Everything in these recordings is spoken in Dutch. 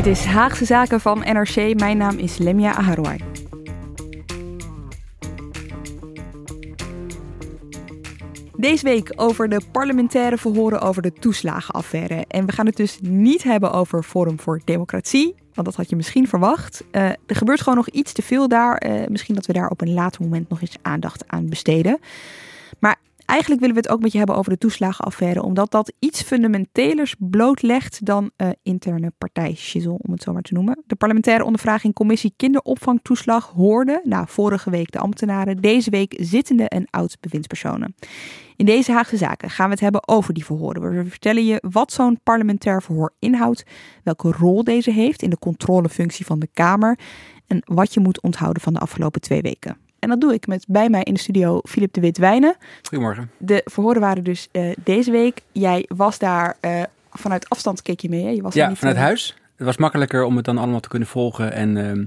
Dit is Haagse Zaken van NRC. Mijn naam is Lemia Aharouai. Deze week over de parlementaire verhoren over de toeslagenaffaire. En we gaan het dus niet hebben over Forum voor Democratie, want dat had je misschien verwacht. Uh, er gebeurt gewoon nog iets te veel daar. Uh, misschien dat we daar op een later moment nog eens aandacht aan besteden. Maar Eigenlijk willen we het ook met je hebben over de toeslagenaffaire, omdat dat iets fundamentelers blootlegt dan uh, interne partijschizzel, om het zo maar te noemen. De parlementaire ondervraging Commissie Kinderopvangtoeslag hoorde, nou vorige week de ambtenaren, deze week zittende en oud-bewindspersonen. In deze Haagse Zaken gaan we het hebben over die verhoren. We vertellen je wat zo'n parlementair verhoor inhoudt, welke rol deze heeft in de controlefunctie van de Kamer en wat je moet onthouden van de afgelopen twee weken. En dat doe ik met bij mij in de studio Filip de Wit-Wijnen. Goedemorgen. De verhoren waren dus uh, deze week. Jij was daar uh, vanuit afstand, keek je mee hè? Je was ja, niet, vanuit uh... huis. Het was makkelijker om het dan allemaal te kunnen volgen en ehm,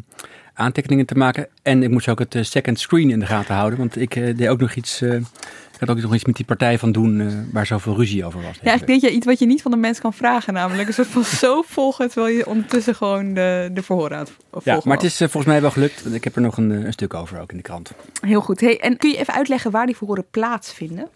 aantekeningen te maken. En ik moest ook het second screen in de gaten houden, want ik deed ook nog iets ik had ook nog iets met die partij van doen uh, waar zoveel ruzie over was. Ja, eigenlijk deed je iets wat je niet van de mens kan vragen, namelijk een soort van zo volgen, terwijl je ondertussen gewoon de, de verhoren aan het volgen Ja, maar het is uh, volgens mij wel gelukt. Ik heb er nog een, een, stuk over ook in de krant. Heel goed. Hey, en kun je even uitleggen waar die verhoren plaatsvinden?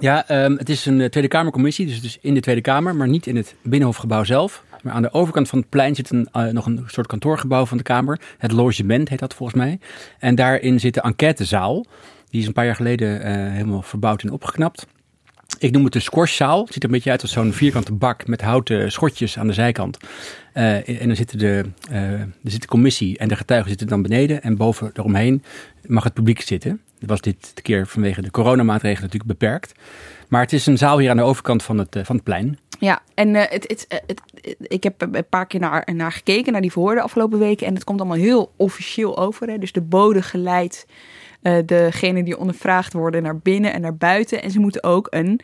Ja, um, het is een Tweede Kamercommissie, dus het is in de Tweede Kamer, maar niet in het Binnenhofgebouw zelf. Maar aan de overkant van het plein zit een, uh, nog een soort kantoorgebouw van de Kamer. Het logement heet dat volgens mij. En daarin zit de enquêtezaal. Die is een paar jaar geleden uh, helemaal verbouwd en opgeknapt. Ik noem het de squashzaal. Het ziet er een beetje uit als zo'n vierkante bak met houten schotjes aan de zijkant. Uh, en dan zitten de, uh, er zit de commissie en de getuigen zitten dan beneden. En boven eromheen mag het publiek zitten. Dat was dit keer vanwege de coronamaatregelen natuurlijk beperkt. Maar het is een zaal hier aan de overkant van het, van het plein. Ja, en uh, het, het, het, ik heb een paar keer naar, naar gekeken, naar die verhoorden de afgelopen weken. En het komt allemaal heel officieel over. Hè? Dus de bode geleidt uh, degene die ondervraagd worden naar binnen en naar buiten. En ze moeten ook een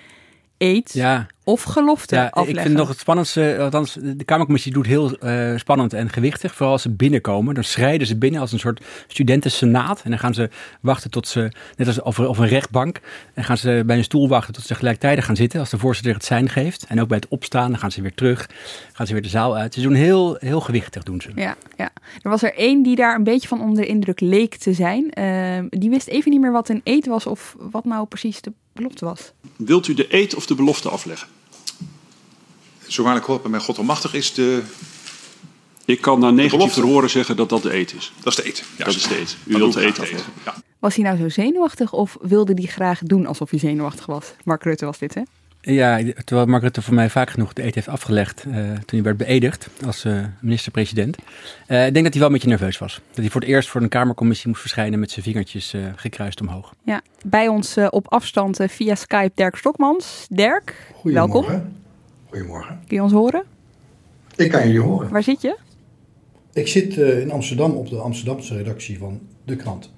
eet ja. Of gelofte ja, afleggen. Ik vind nog het spannendste, althans de Kamercommissie doet heel uh, spannend en gewichtig. Vooral als ze binnenkomen, dan schrijden ze binnen als een soort studentensenaat. En dan gaan ze wachten tot ze, net als of, of een rechtbank, en gaan ze bij een stoel wachten tot ze gelijktijdig gaan zitten. Als de voorzitter het zijn geeft. En ook bij het opstaan, dan gaan ze weer terug, gaan ze weer de zaal uit. Ze doen heel, heel gewichtig, doen ze. Ja, ja. Er was er één die daar een beetje van onder de indruk leek te zijn. Uh, die wist even niet meer wat een eet was of wat nou precies de belofte was. Wilt u de eed of de belofte afleggen? Zo waarlijk God bij mij God almachtig is de... Ik kan na 19 verhoren zeggen dat dat de eed is. Dat is de eed. Ja, dat is de eed. U wilt de eed afleggen. Ja. Was hij nou zo zenuwachtig of wilde hij graag doen alsof hij zenuwachtig was? Mark Rutte was dit, hè? Ja, terwijl Mark Rutte voor mij vaak genoeg de eed heeft afgelegd uh, toen hij werd beëdigd als uh, minister-president. Uh, ik denk dat hij wel een beetje nerveus was. Dat hij voor het eerst voor een Kamercommissie moest verschijnen met zijn vingertjes gekruist omhoog. Ja, bij ons op afstand via Skype Dirk Stokmans. Dirk, welkom. Goedemorgen. Kun je ons horen? Ik kan jullie horen. Waar zit je? Ik zit in Amsterdam op de Amsterdamse redactie van de krant.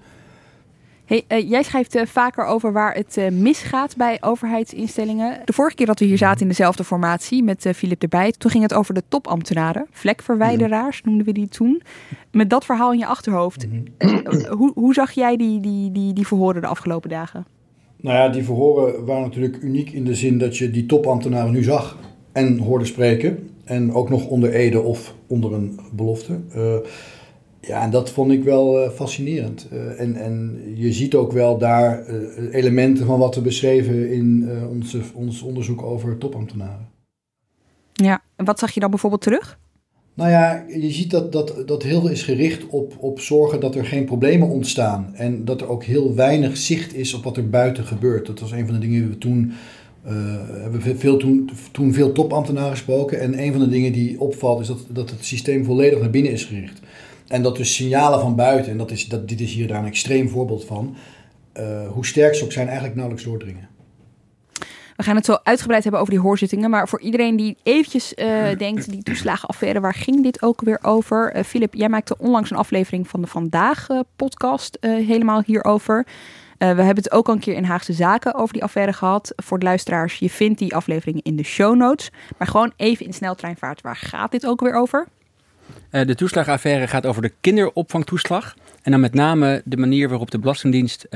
Hey, uh, jij schrijft uh, vaker over waar het misgaat bij overheidsinstellingen. De vorige keer dat we hier zaten in dezelfde formatie met Filip erbij, toen ging het over de topambtenaren, vlekverwijderaars ja. noemden we die toen. Met dat verhaal in je achterhoofd, mm -hmm. hoe, hoe, zag jij die, die, die, die verhoren de afgelopen dagen? Nou ja, die verhoren waren natuurlijk uniek in de zin dat je die topambtenaren nu zag en hoorde spreken. En ook nog onder ede of onder een belofte. Ja, en dat vond ik wel uh, fascinerend. Uh, en, en je ziet ook wel daar elementen van wat we beschreven in onze, ons onderzoek over topambtenaren. Ja, en wat zag je dan bijvoorbeeld terug? Nou ja, je ziet dat, dat, dat heel veel is gericht op, op zorgen dat er geen problemen ontstaan. En dat er ook heel weinig zicht is op wat er buiten gebeurt. Dat was een van de dingen die we toen. Hebben we veel, toen, toen veel topambtenaren gesproken. En een van de dingen die opvalt is dat, dat het systeem volledig naar binnen is gericht. En dat dus signalen van buiten, en dat is, dat, dit is hier daar een extreem voorbeeld van, uh, hoe sterk ze ook zijn, eigenlijk nauwelijks doordringen. We gaan het zo uitgebreid hebben over die hoorzittingen. Maar voor iedereen die eventjes uh, denkt, die toeslagenaffaire, waar ging dit ook weer over? Filip, jij maakte onlangs een aflevering van de Vandaag podcast helemaal hierover. We hebben het ook al een keer in Haagse Zaken over die affaire gehad. Voor de luisteraars, je vindt die aflevering in de show notes. Maar gewoon even in sneltreinvaart, waar gaat dit ook weer over? de toeslagaffaire gaat over de kinderopvangtoeslag. En dan met name de manier waarop de Belastingdienst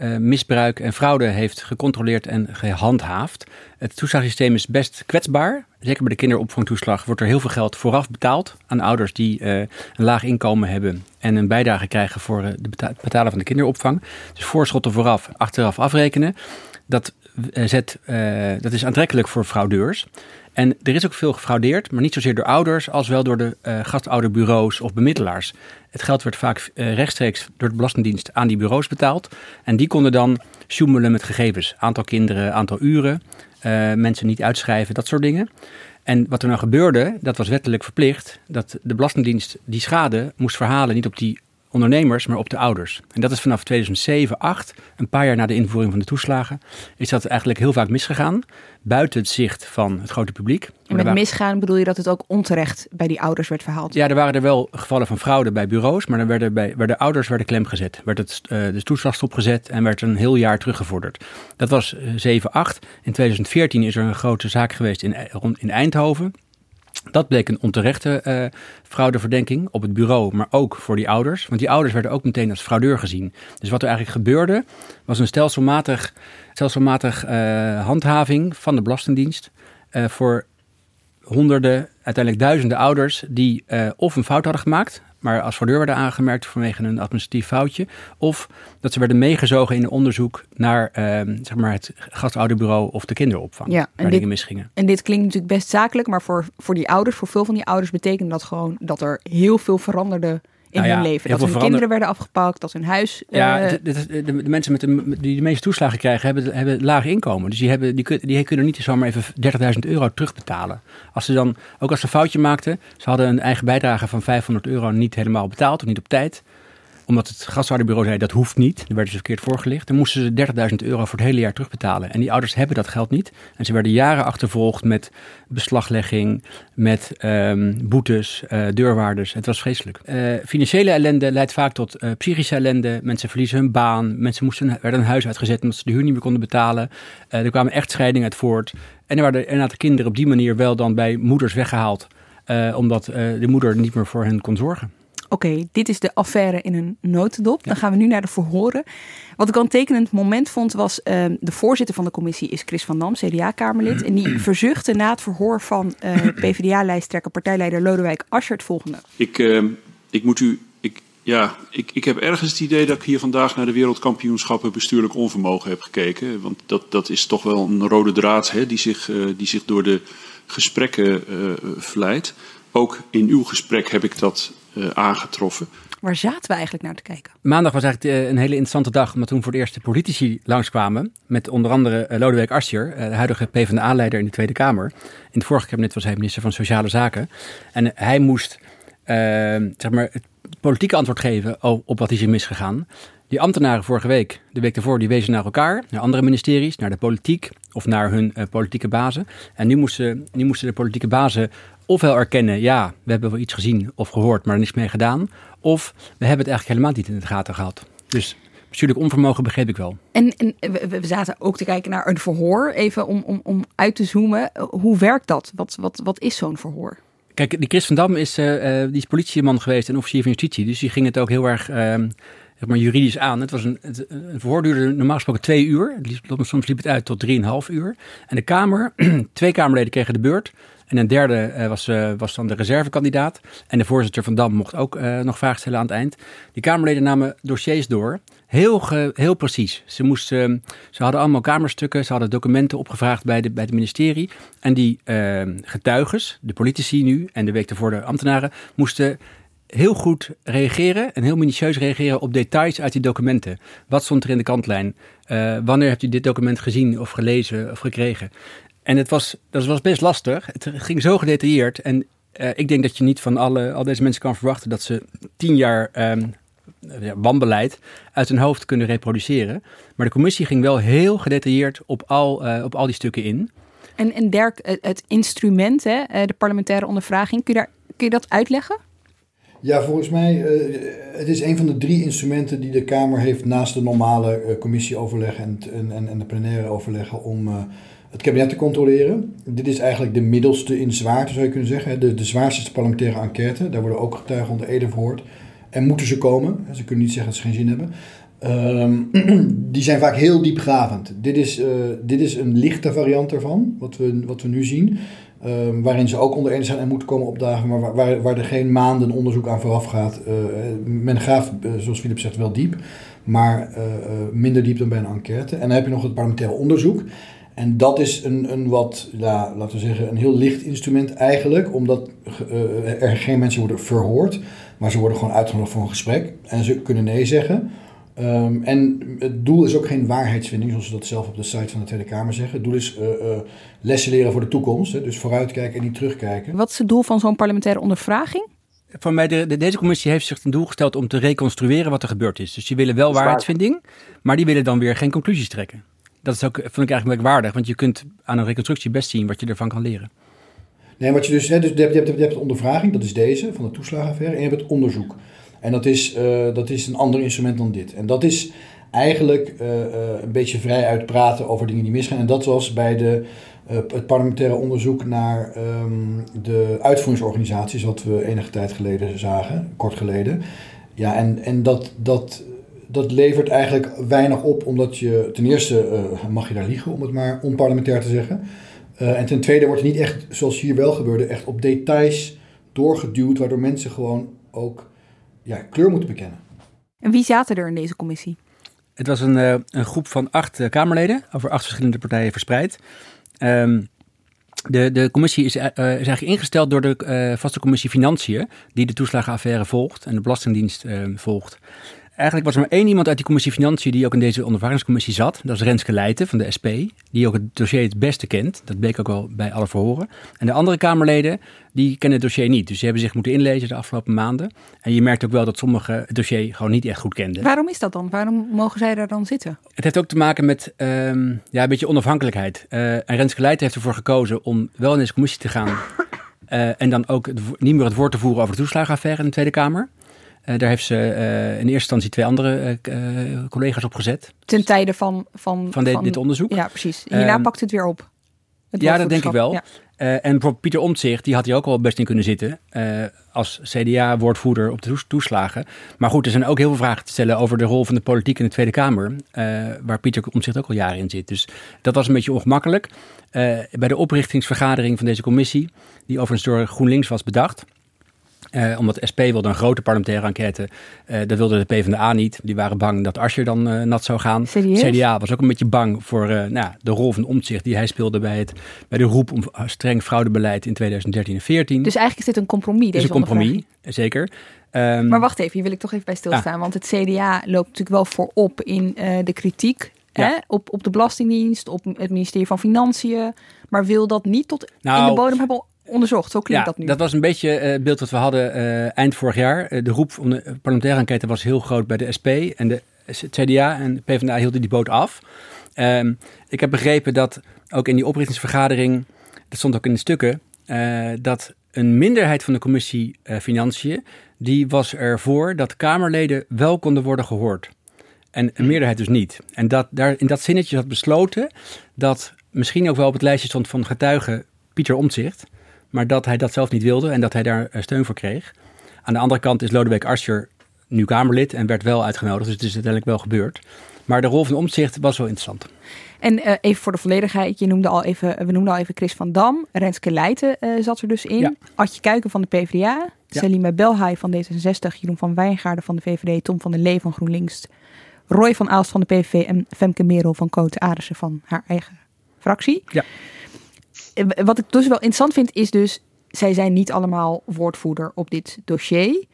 uh, misbruik en fraude heeft gecontroleerd en gehandhaafd. Het toeslagsysteem is best kwetsbaar. Zeker bij de kinderopvangtoeslag wordt er heel veel geld vooraf betaald aan ouders die uh, een laag inkomen hebben en een bijdrage krijgen voor het betalen van de kinderopvang. Dus voorschotten vooraf, achteraf afrekenen. Dat, zet, dat is aantrekkelijk voor fraudeurs. En er is ook veel gefraudeerd, maar niet zozeer door ouders als wel door de uh, gastouderbureaus of bemiddelaars. Het geld werd vaak uh, rechtstreeks door de Belastingdienst aan die bureaus betaald. En die konden dan sjoemelen met gegevens. Aantal kinderen, aantal uren, uh, mensen niet uitschrijven, dat soort dingen. En wat er nou gebeurde, dat was wettelijk verplicht, dat de Belastingdienst die schade moest verhalen niet op die ondernemers, maar op de ouders. En dat is vanaf 2007, 8, een paar jaar na de invoering van de toeslagen, is dat eigenlijk heel vaak misgegaan, buiten het zicht van het grote publiek. En met misgaan bedoel je dat het ook onterecht bij die ouders werd verhaald? Ja, er waren er wel gevallen van fraude bij bureaus, maar dan werden, bij, werden ouders werden klem gezet, werd het, uh, de toeslag stopgezet en werd een heel jaar teruggevorderd. Dat was 7, 8. In 2014 is er een grote zaak geweest in, in Eindhoven. Dat bleek een onterechte uh, fraudeverdenking op het bureau, maar ook voor die ouders. Want die ouders werden ook meteen als fraudeur gezien. Dus wat er eigenlijk gebeurde, was een stelselmatig, stelselmatig uh, handhaving van de Belastingdienst uh, voor honderden, uiteindelijk duizenden ouders die of een fout hadden gemaakt, maar als fraudeur werden aangemerkt vanwege een administratief foutje. Of dat ze werden meegezogen in een onderzoek naar zeg maar het gastouderbureau of de kinderopvang. Ja, waar dingen misgingen. En dit klinkt natuurlijk best zakelijk, maar voor, voor die ouders, voor veel van die ouders, betekent dat gewoon dat er heel veel veranderde in nou hun leven. Dat hun kinderen werden afgepakt, dat hun huis... Ja, uh, de, de, de, mensen met de, die de meeste toeslagen krijgen, hebben, hebben laag inkomen. Dus die, hebben, die, die kunnen niet zomaar even 30.000 euro terugbetalen. Als ze dan, ook als ze een foutje maakten, ze hadden een eigen bijdrage van 500 euro niet helemaal betaald of niet op tijd omdat het gastouderbureau zei dat hoeft niet. Er werden ze verkeerd voorgelicht. Dan moesten ze 30.000 euro voor het hele jaar terugbetalen. En die ouders hebben dat geld niet. En ze werden jaren achtervolgd met beslaglegging, met um, boetes, uh, deurwaarders. Het was vreselijk. Uh, financiële ellende leidt vaak tot uh, psychische ellende. Mensen verliezen hun baan. Mensen moesten, werden een huis uitgezet omdat ze de huur niet meer konden betalen. er kwamen echtscheidingen uit voort. En er werden aantal kinderen op die manier wel dan bij moeders weggehaald. omdat de moeder niet meer voor hen kon zorgen oké, dit is de affaire in een notendop. Dan gaan we nu naar de verhoren. Wat ik al een tekenend moment vond was, uh, de voorzitter van de commissie is Chris van Dam, CDA-kamerlid. En die verzuchtte na het verhoor van uh, PvdA-lijsttrekker partijleider Lodewijk Asscher het volgende. Ik, uh, ik moet u, ik, ja, ik, ik heb ergens het idee dat ik hier vandaag naar de wereldkampioenschappen bestuurlijk onvermogen heb gekeken. Want dat, dat is toch wel een rode draad hè, die, zich, die zich door de gesprekken vlijt. Ook in uw gesprek heb ik dat aangetroffen. Waar zaten we eigenlijk naar te kijken? Maandag was eigenlijk uh, een hele interessante dag, omdat toen voor het eerst de politici langskwamen. Met onder andere uh, Lodewijk Asscher, de huidige PvdA-leider in de Tweede Kamer. In het vorige kabinet was hij minister van Sociale Zaken. En hij moest zeg maar, het politieke antwoord geven op wat is er misgegaan. Die ambtenaren vorige week, de week ervoor, die wezen naar elkaar, naar andere ministeries, naar de politiek of naar hun uh, politieke bazen. En nu moesten, nu moesten de politieke bazen ofwel erkennen, ja, we hebben wel iets gezien of gehoord, maar er niks mee gedaan. Of we hebben het eigenlijk helemaal niet in de gaten gehad. Dus bestuurlijk onvermogen begreep ik wel. En, en we, zaten ook te kijken naar een verhoor, even om, om, om uit te zoomen. Hoe werkt dat? Wat, wat, wat is zo'n verhoor? Kijk, die Chris van Dam is, uh, die is politieman geweest en officier van justitie. Dus die ging het ook heel erg uh, maar, juridisch aan. Het was een, een verhoor duurde normaal gesproken twee uur. Soms liep het uit tot drieënhalf uur. En de Kamer, twee Kamerleden kregen de beurt. En een derde uh, was, uh, was dan de reservekandidaat. En de voorzitter van Dam mocht ook uh, nog vragen stellen aan het eind. Die Kamerleden namen dossiers door. Heel, heel precies. Ze, moesten, ze hadden allemaal kamerstukken. Ze hadden documenten opgevraagd bij, de, bij het ministerie. En die getuigen, de politici nu en de week ervoor de ambtenaren, moesten heel goed reageren en heel minutieus reageren op details uit die documenten. Wat stond er in de kantlijn? Uh, wanneer hebt u dit document gezien of gelezen of gekregen? En het was, dat was best lastig. Het ging zo gedetailleerd. En uh, ik denk dat je niet van alle, al deze mensen kan verwachten dat ze tien jaar um, wanbeleid uit hun hoofd kunnen reproduceren. Maar de commissie ging wel heel gedetailleerd op al, uh, op al die stukken in. En, en Dirk, het instrument, hè, de parlementaire ondervraging, kun je, daar, kun je dat uitleggen? Ja, volgens mij, uh, het is een van de drie instrumenten die de Kamer heeft naast de normale uh, commissieoverleg en, en, en de plenaire overleggen om uh, het kabinet te controleren. Dit is eigenlijk de middelste in zwaarte, zou je kunnen zeggen. De, de zwaarste parlementaire enquête. Daar worden ook getuigen onder Ede verhoord. En moeten ze komen. Ze kunnen niet zeggen dat ze geen zin hebben. Um, die zijn vaak heel diepgravend. Dit is, dit is een lichte variant ervan, wat we, wat we nu zien. Um, waarin ze ook onder zijn en moeten komen opdagen, maar waar, waar er geen maanden onderzoek aan vooraf gaat. Uh, men graaft, uh, zoals Philip zegt, wel diep, maar uh, minder diep dan bij een enquête. En dan heb je nog het parlementaire onderzoek. En dat is een, een wat, ja, laten we zeggen, een heel licht instrument eigenlijk, omdat er geen mensen worden verhoord, maar ze worden gewoon uitgenodigd voor een gesprek. En ze kunnen nee zeggen. Um, en het doel is ook geen waarheidsvinding, zoals ze dat zelf op de site van de Tweede Kamer zeggen. Het doel is uh, uh, lessen leren voor de toekomst, hè, dus vooruitkijken en niet terugkijken. Wat is het doel van zo'n parlementaire ondervraging? Van mij, de, de, deze commissie heeft zich ten doel gesteld om te reconstrueren wat er gebeurd is. Dus die willen wel waarheidsvinding, maar die willen dan weer geen conclusies trekken. Dat is ook, vind ik eigenlijk waardig, want je kunt aan een reconstructie best zien wat je ervan kan leren. Nee, wat je dus, hè, dus je, hebt, je, hebt, je hebt de ondervraging, dat is deze, van de toeslagenaffaire, en je hebt het onderzoek. En dat is, uh, dat is een ander instrument dan dit. En dat is eigenlijk uh, uh, een beetje vrij uitpraten over dingen die misgaan. En dat was bij de, het parlementaire onderzoek naar um, de uitvoeringsorganisaties, wat we enige tijd geleden zagen, kort geleden. Ja, en, en dat, dat, dat levert eigenlijk weinig op, omdat je ten eerste mag je daar liegen, om het maar onparlementair te zeggen. en ten tweede wordt er niet echt, zoals hier wel gebeurde, echt op details doorgeduwd, waardoor mensen gewoon ook ja, kleur moeten bekennen. En wie zaten er in deze commissie? Het was een, uh, een groep van acht uh, Kamerleden, over acht verschillende partijen verspreid. Um, de, de commissie is, uh, is eigenlijk ingesteld door de vaste commissie Financiën, die de toeslagenaffaire volgt en de Belastingdienst ehm, volgt. Eigenlijk was er maar één iemand uit die commissie Financiën die ook in deze ondervragingscommissie zat. Dat is Renske Leijten van de SP, die ook het dossier het beste kent. Dat bleek ook wel bij alle verhoren. En de andere Kamerleden, die kennen het dossier niet. Dus ze hebben zich moeten inlezen de afgelopen maanden. En je merkt ook wel dat sommigen het dossier gewoon niet echt goed kenden. Waarom is dat dan? Waarom mogen zij daar dan zitten? Het heeft ook te maken met um, ja, een beetje onafhankelijkheid. Uh, en Renske Leijten heeft ervoor gekozen om wel in deze commissie te gaan. Uh, en dan ook het, niet meer het woord te voeren over de toeslagenaffaire in de Tweede Kamer. Uh, daar heeft ze uh, in eerste instantie twee andere uh, collega's op gezet. Ten tijde van... Van, van, de, van dit onderzoek. Ja, precies. Hierna um, pakt het weer op. Het ja, dat denk ik wel. Ja. en bijvoorbeeld Pieter Omtzigt, die had hier ook al best in kunnen zitten. als CDA-woordvoerder op de toeslagen. Maar goed, er zijn ook heel veel vragen te stellen over de rol van de politiek in de Tweede Kamer. waar Pieter Omtzigt ook al jaren in zit. Dus dat was een beetje ongemakkelijk. bij de oprichtingsvergadering van deze commissie, die overigens door GroenLinks was bedacht... Uh, omdat SP wilde een grote parlementaire enquête. Uh, dat wilde de PvdA niet. Die waren bang dat Asscher dan uh, nat zou gaan. Serieus? CDA was ook een beetje bang voor nou, de rol van Omtzigt die hij speelde bij, het, bij de roep om streng fraudebeleid in 2013 en 2014. Dus eigenlijk is dit een compromis, deze is een compromis, zeker. Um, maar wacht even, hier wil ik toch even bij stilstaan. Ah. Want het CDA loopt natuurlijk wel voorop in de kritiek ja. hè, op, op de Belastingdienst, op het ministerie van Financiën. Maar wil dat niet tot nou, in de bodem hebben onderzocht. Zo klinkt ja, dat nu. Dat was een beetje het uh, beeld wat we hadden uh, eind vorig jaar. Uh, de roep om de parlementaire enquête was heel groot bij de SP. En de CDA en de PvdA hielden die boot af. Um, ik heb begrepen dat ook in die oprichtingsvergadering, dat stond ook in de stukken, dat een minderheid van de commissie Financiën, die was ervoor dat Kamerleden wel konden worden gehoord. En een meerderheid dus niet. En dat, daar, in dat zinnetje had besloten dat misschien ook wel op het lijstje stond van getuigen Pieter Omtzigt. Maar dat hij dat zelf niet wilde en dat hij daar steun voor kreeg. Aan de andere kant is Lodewijk Asscher nu Kamerlid en werd wel uitgenodigd. Dus het is uiteindelijk wel gebeurd. Maar de rol van Omtzigt was wel interessant. En uh, even voor de volledigheid, je noemde al even, we noemden al even Chris van Dam. Renske Leijten uh, zat er dus in. Ja. Adje Kuiken van de PvdA. Ja. Selima Belhaai van D66. Jeroen van Wijngaarden van de VVD. Tom van der Lee van GroenLinks. Roy van Aalst van de PVV. En Femke Merel van Cote Arissen van haar eigen fractie. Ja. Wat ik dus wel interessant vind is dus... zij zijn niet allemaal woordvoerder op dit dossier.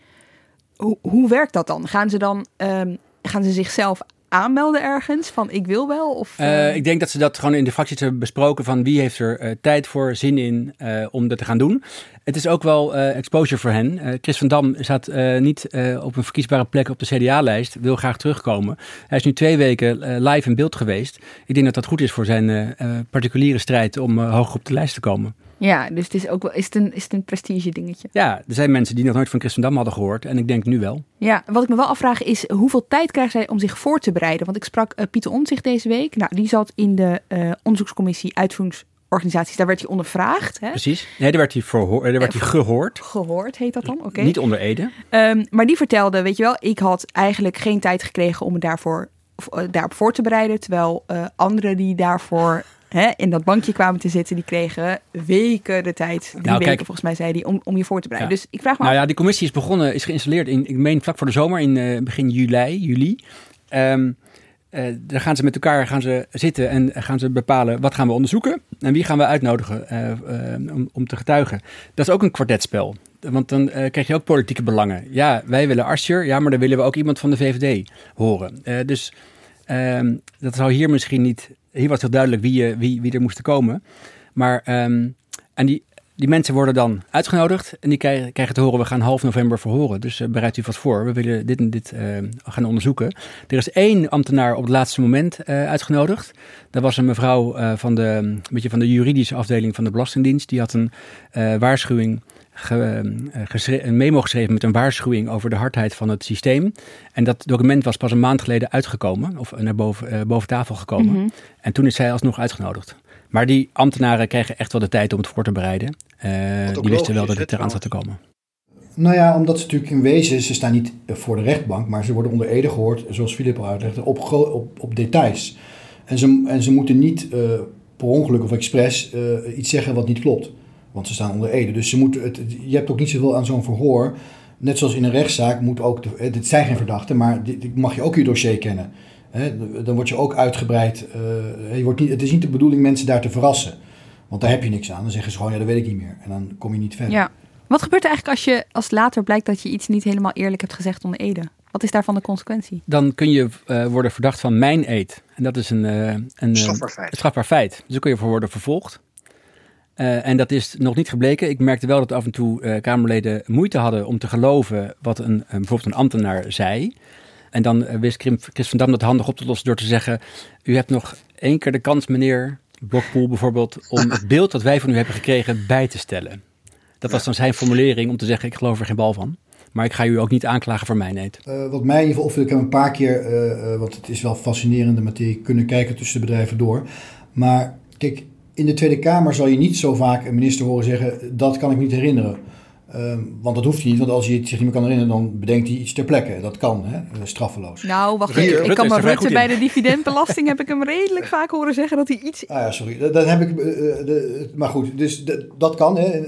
Hoe, hoe werkt dat dan? Gaan ze dan... Um, gaan ze zichzelf aanmelden ergens van ik wil wel? Of, uh... ik denk dat ze dat gewoon in de fracties hebben besproken van wie heeft er tijd voor, zin in om dat te gaan doen. Het is ook wel exposure voor hen. Chris van Dam staat niet op een verkiesbare plek op de CDA-lijst, wil graag terugkomen. Hij is nu twee weken live in beeld geweest. Ik denk dat dat goed is voor zijn particuliere strijd om hoger op de lijst te komen. Ja, dus het is ook wel is het een, is het een prestige dingetje. Ja, er zijn mensen die nog nooit van Christendam hadden gehoord. En ik denk nu wel. Ja, wat ik me wel afvraag is hoeveel tijd krijgt zij om zich voor te bereiden? Want ik sprak uh, Pieter Omtzigt deze week. Nou, die zat in de uh, onderzoekscommissie uitvoeringsorganisaties. Daar werd hij ondervraagd. Hè? Precies. Nee, daar werd hij, verhoor, daar werd hij gehoord. Gehoord heet dat dan? Oké. Niet onder Ede. Um, maar die vertelde, weet je wel, ik had eigenlijk geen tijd gekregen om me daarvoor, uh, daarop voor te bereiden. Terwijl anderen die daarvoor hè, in dat bankje kwamen te zitten, die kregen weken de tijd, drie nou, weken volgens mij zei hij, om, om je voor te bereiden. Dus ik vraag me Nou ja, die commissie is begonnen, is geïnstalleerd in, ik meen vlak voor de zomer, in uh, begin juli, juli. Um, uh, daar gaan ze met elkaar gaan ze zitten en gaan ze bepalen wat gaan we onderzoeken en wie gaan we uitnodigen uh, om, om, te getuigen. Dat is ook een kwartetspel. Want dan krijg je ook politieke belangen. Ja, wij willen Asscher, ja, maar dan willen we ook iemand van de VVD horen. dus ehm, dat zou hier misschien niet hier was heel duidelijk wie, eh, wie, wie er moesten komen. Maar, um, en die, die mensen worden dan uitgenodigd en die krijgen, te horen, we gaan half november verhoren. Dus uh, bereidt u wat voor, we willen dit en dit uh, gaan onderzoeken. Er is één ambtenaar op het laatste moment uitgenodigd. Dat was een mevrouw van, de, een beetje van de juridische afdeling van de Belastingdienst. Die had een waarschuwing ge, een memo geschreven met een waarschuwing over de hardheid van het systeem. En dat document was pas een maand geleden uitgekomen, of naar boven, uh, boven tafel gekomen. Mm -hmm. En toen is zij alsnog uitgenodigd. Maar die ambtenaren kregen echt wel de tijd om het voor te bereiden. Uh, die wisten wel dat het eraan zat te komen. Nou ja, omdat ze natuurlijk in wezen, ze staan niet voor de rechtbank, maar ze worden onder ede gehoord, zoals Filip al uitlegde, op, op, op details. En ze, en ze moeten niet uh, per ongeluk of expres uh, iets zeggen wat niet klopt. Want ze staan onder ede. Dus ze moeten het, je hebt ook niet zoveel aan zo'n verhoor. Net zoals in een rechtszaak moet ook, de, dit zijn geen verdachten, maar dit, mag je ook je dossier kennen. dan word je ook uitgebreid. Uh, je wordt niet, het is niet de bedoeling mensen daar te verrassen. Want daar heb je niks aan. Dan zeggen ze gewoon, ja, dat weet ik niet meer. En dan kom je niet verder. Ja. Wat gebeurt er eigenlijk als, je, als later blijkt dat je iets niet helemaal eerlijk hebt gezegd onder Ede? Wat is daarvan de consequentie? Dan kun je uh, worden verdacht van mijn eed. En dat is een, uh, een strafbaar feit. strafbaar feit. Dus dan kun je voor worden vervolgd. Uh, en dat is nog niet gebleken. Ik merkte wel dat af en toe uh, Kamerleden moeite hadden om te geloven wat een, uh, bijvoorbeeld een ambtenaar zei. En dan wist Chris van Dam dat handig op te lossen door te zeggen: U hebt nog één keer de kans, meneer Blokpoel bijvoorbeeld, om het beeld dat wij van u hebben gekregen bij te stellen. Dat was dan zijn formulering om te zeggen: Ik geloof er geen bal van. Maar ik ga u ook niet aanklagen voor mijn eet. wat mij in ieder geval ik heb een paar keer, want het is wel fascinerende materie, kunnen kijken tussen de bedrijven door. Maar kijk, in de Tweede Kamer zal je niet zo vaak een minister horen zeggen: dat kan ik niet herinneren. Uh, want dat hoeft hij niet, want als hij het zich niet meer kan herinneren, dan bedenkt hij iets ter plekke. Dat kan, hè? Eh, straffeloos. Nou, wacht even. Ik kan maar Rutte bij de dividendbelasting heb ik hem redelijk vaak horen zeggen dat hij iets. Ah ja, sorry. Dat, heb ik. Uh, de, maar goed, dus de, dat kan. Hè?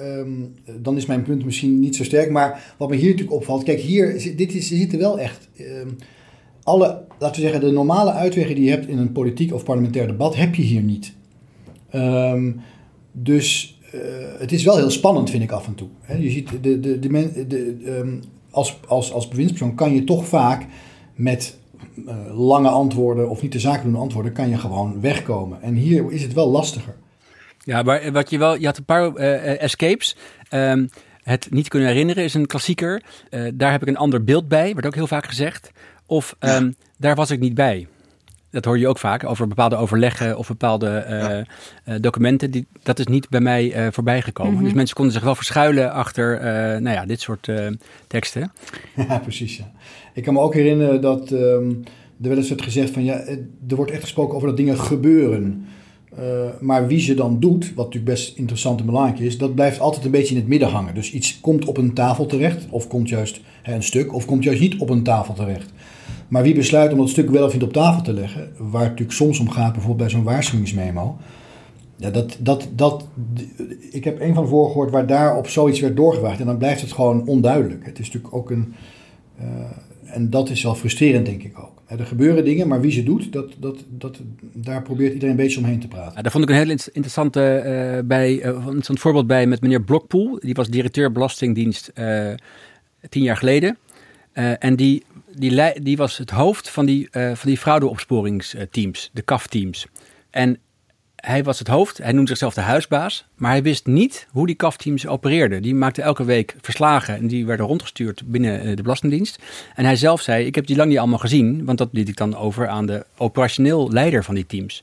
Um, dan is mijn punt misschien niet zo sterk. Maar wat me hier natuurlijk opvalt, kijk, hier dit is, zitten wel echt. Um, alle, laten we zeggen, de normale uitwegen die je hebt in een politiek of parlementair debat, heb je hier niet. Um, dus uh, het is wel heel spannend, vind ik af en toe. He, je ziet, de, de, de, de um, als, als, als bewindspersoon kan je toch vaak met uh, lange antwoorden of niet de zaken doen antwoorden, kan je gewoon wegkomen. En hier is het wel lastiger. Ja, maar wat je wel, je had een paar uh, escapes. Um, het niet kunnen herinneren is een klassieker. daar heb ik een ander beeld bij, wordt ook heel vaak gezegd. Of ja. daar was ik niet bij dat hoor je ook vaak, over bepaalde overleggen of bepaalde uh, uh, documenten. Die, dat is niet bij mij uh, voorbij gekomen. Mm -hmm. Dus mensen konden zich wel verschuilen achter nou ja, dit soort teksten. Ja, precies. Ja. Ik kan me ook herinneren dat um, er wel eens werd gezegd van ja, er wordt echt gesproken over dat dingen gebeuren. maar wie ze dan doet, wat natuurlijk best interessant en belangrijk is, dat blijft altijd een beetje in het midden hangen. Dus iets komt op een tafel terecht, of komt juist hè, een stuk, of komt juist niet op een tafel terecht. Maar wie besluit om dat stuk wel of niet op tafel te leggen, waar het natuurlijk soms om gaat, bijvoorbeeld bij zo'n waarschuwingsmemo. Ja, dat, dat, dat, ik heb een van de gehoord waar daar op zoiets werd doorgewaagd. En dan blijft het gewoon onduidelijk. Het is natuurlijk ook een. Uh, en dat is wel frustrerend, denk ik ook. Er gebeuren dingen, maar wie ze doet, dat, dat, dat, daar probeert iedereen een beetje omheen te praten. Ja, daar vond ik een heel interessante uh, bij, uh, interessant voorbeeld bij met meneer Blokpoel. Die was directeur Belastingdienst tien jaar geleden. en die die, die was het hoofd van die, uh, van die fraudeopsporingsteams, de CAF-teams. En hij was het hoofd, hij noemde zichzelf de huisbaas, maar hij wist niet hoe die CAF-teams opereerden. Die maakte elke week verslagen en die werden rondgestuurd binnen eh, de Belastingdienst. En hij zelf zei, ik heb die lang niet allemaal gezien, want dat liet ik dan over aan de operationeel leider van die teams.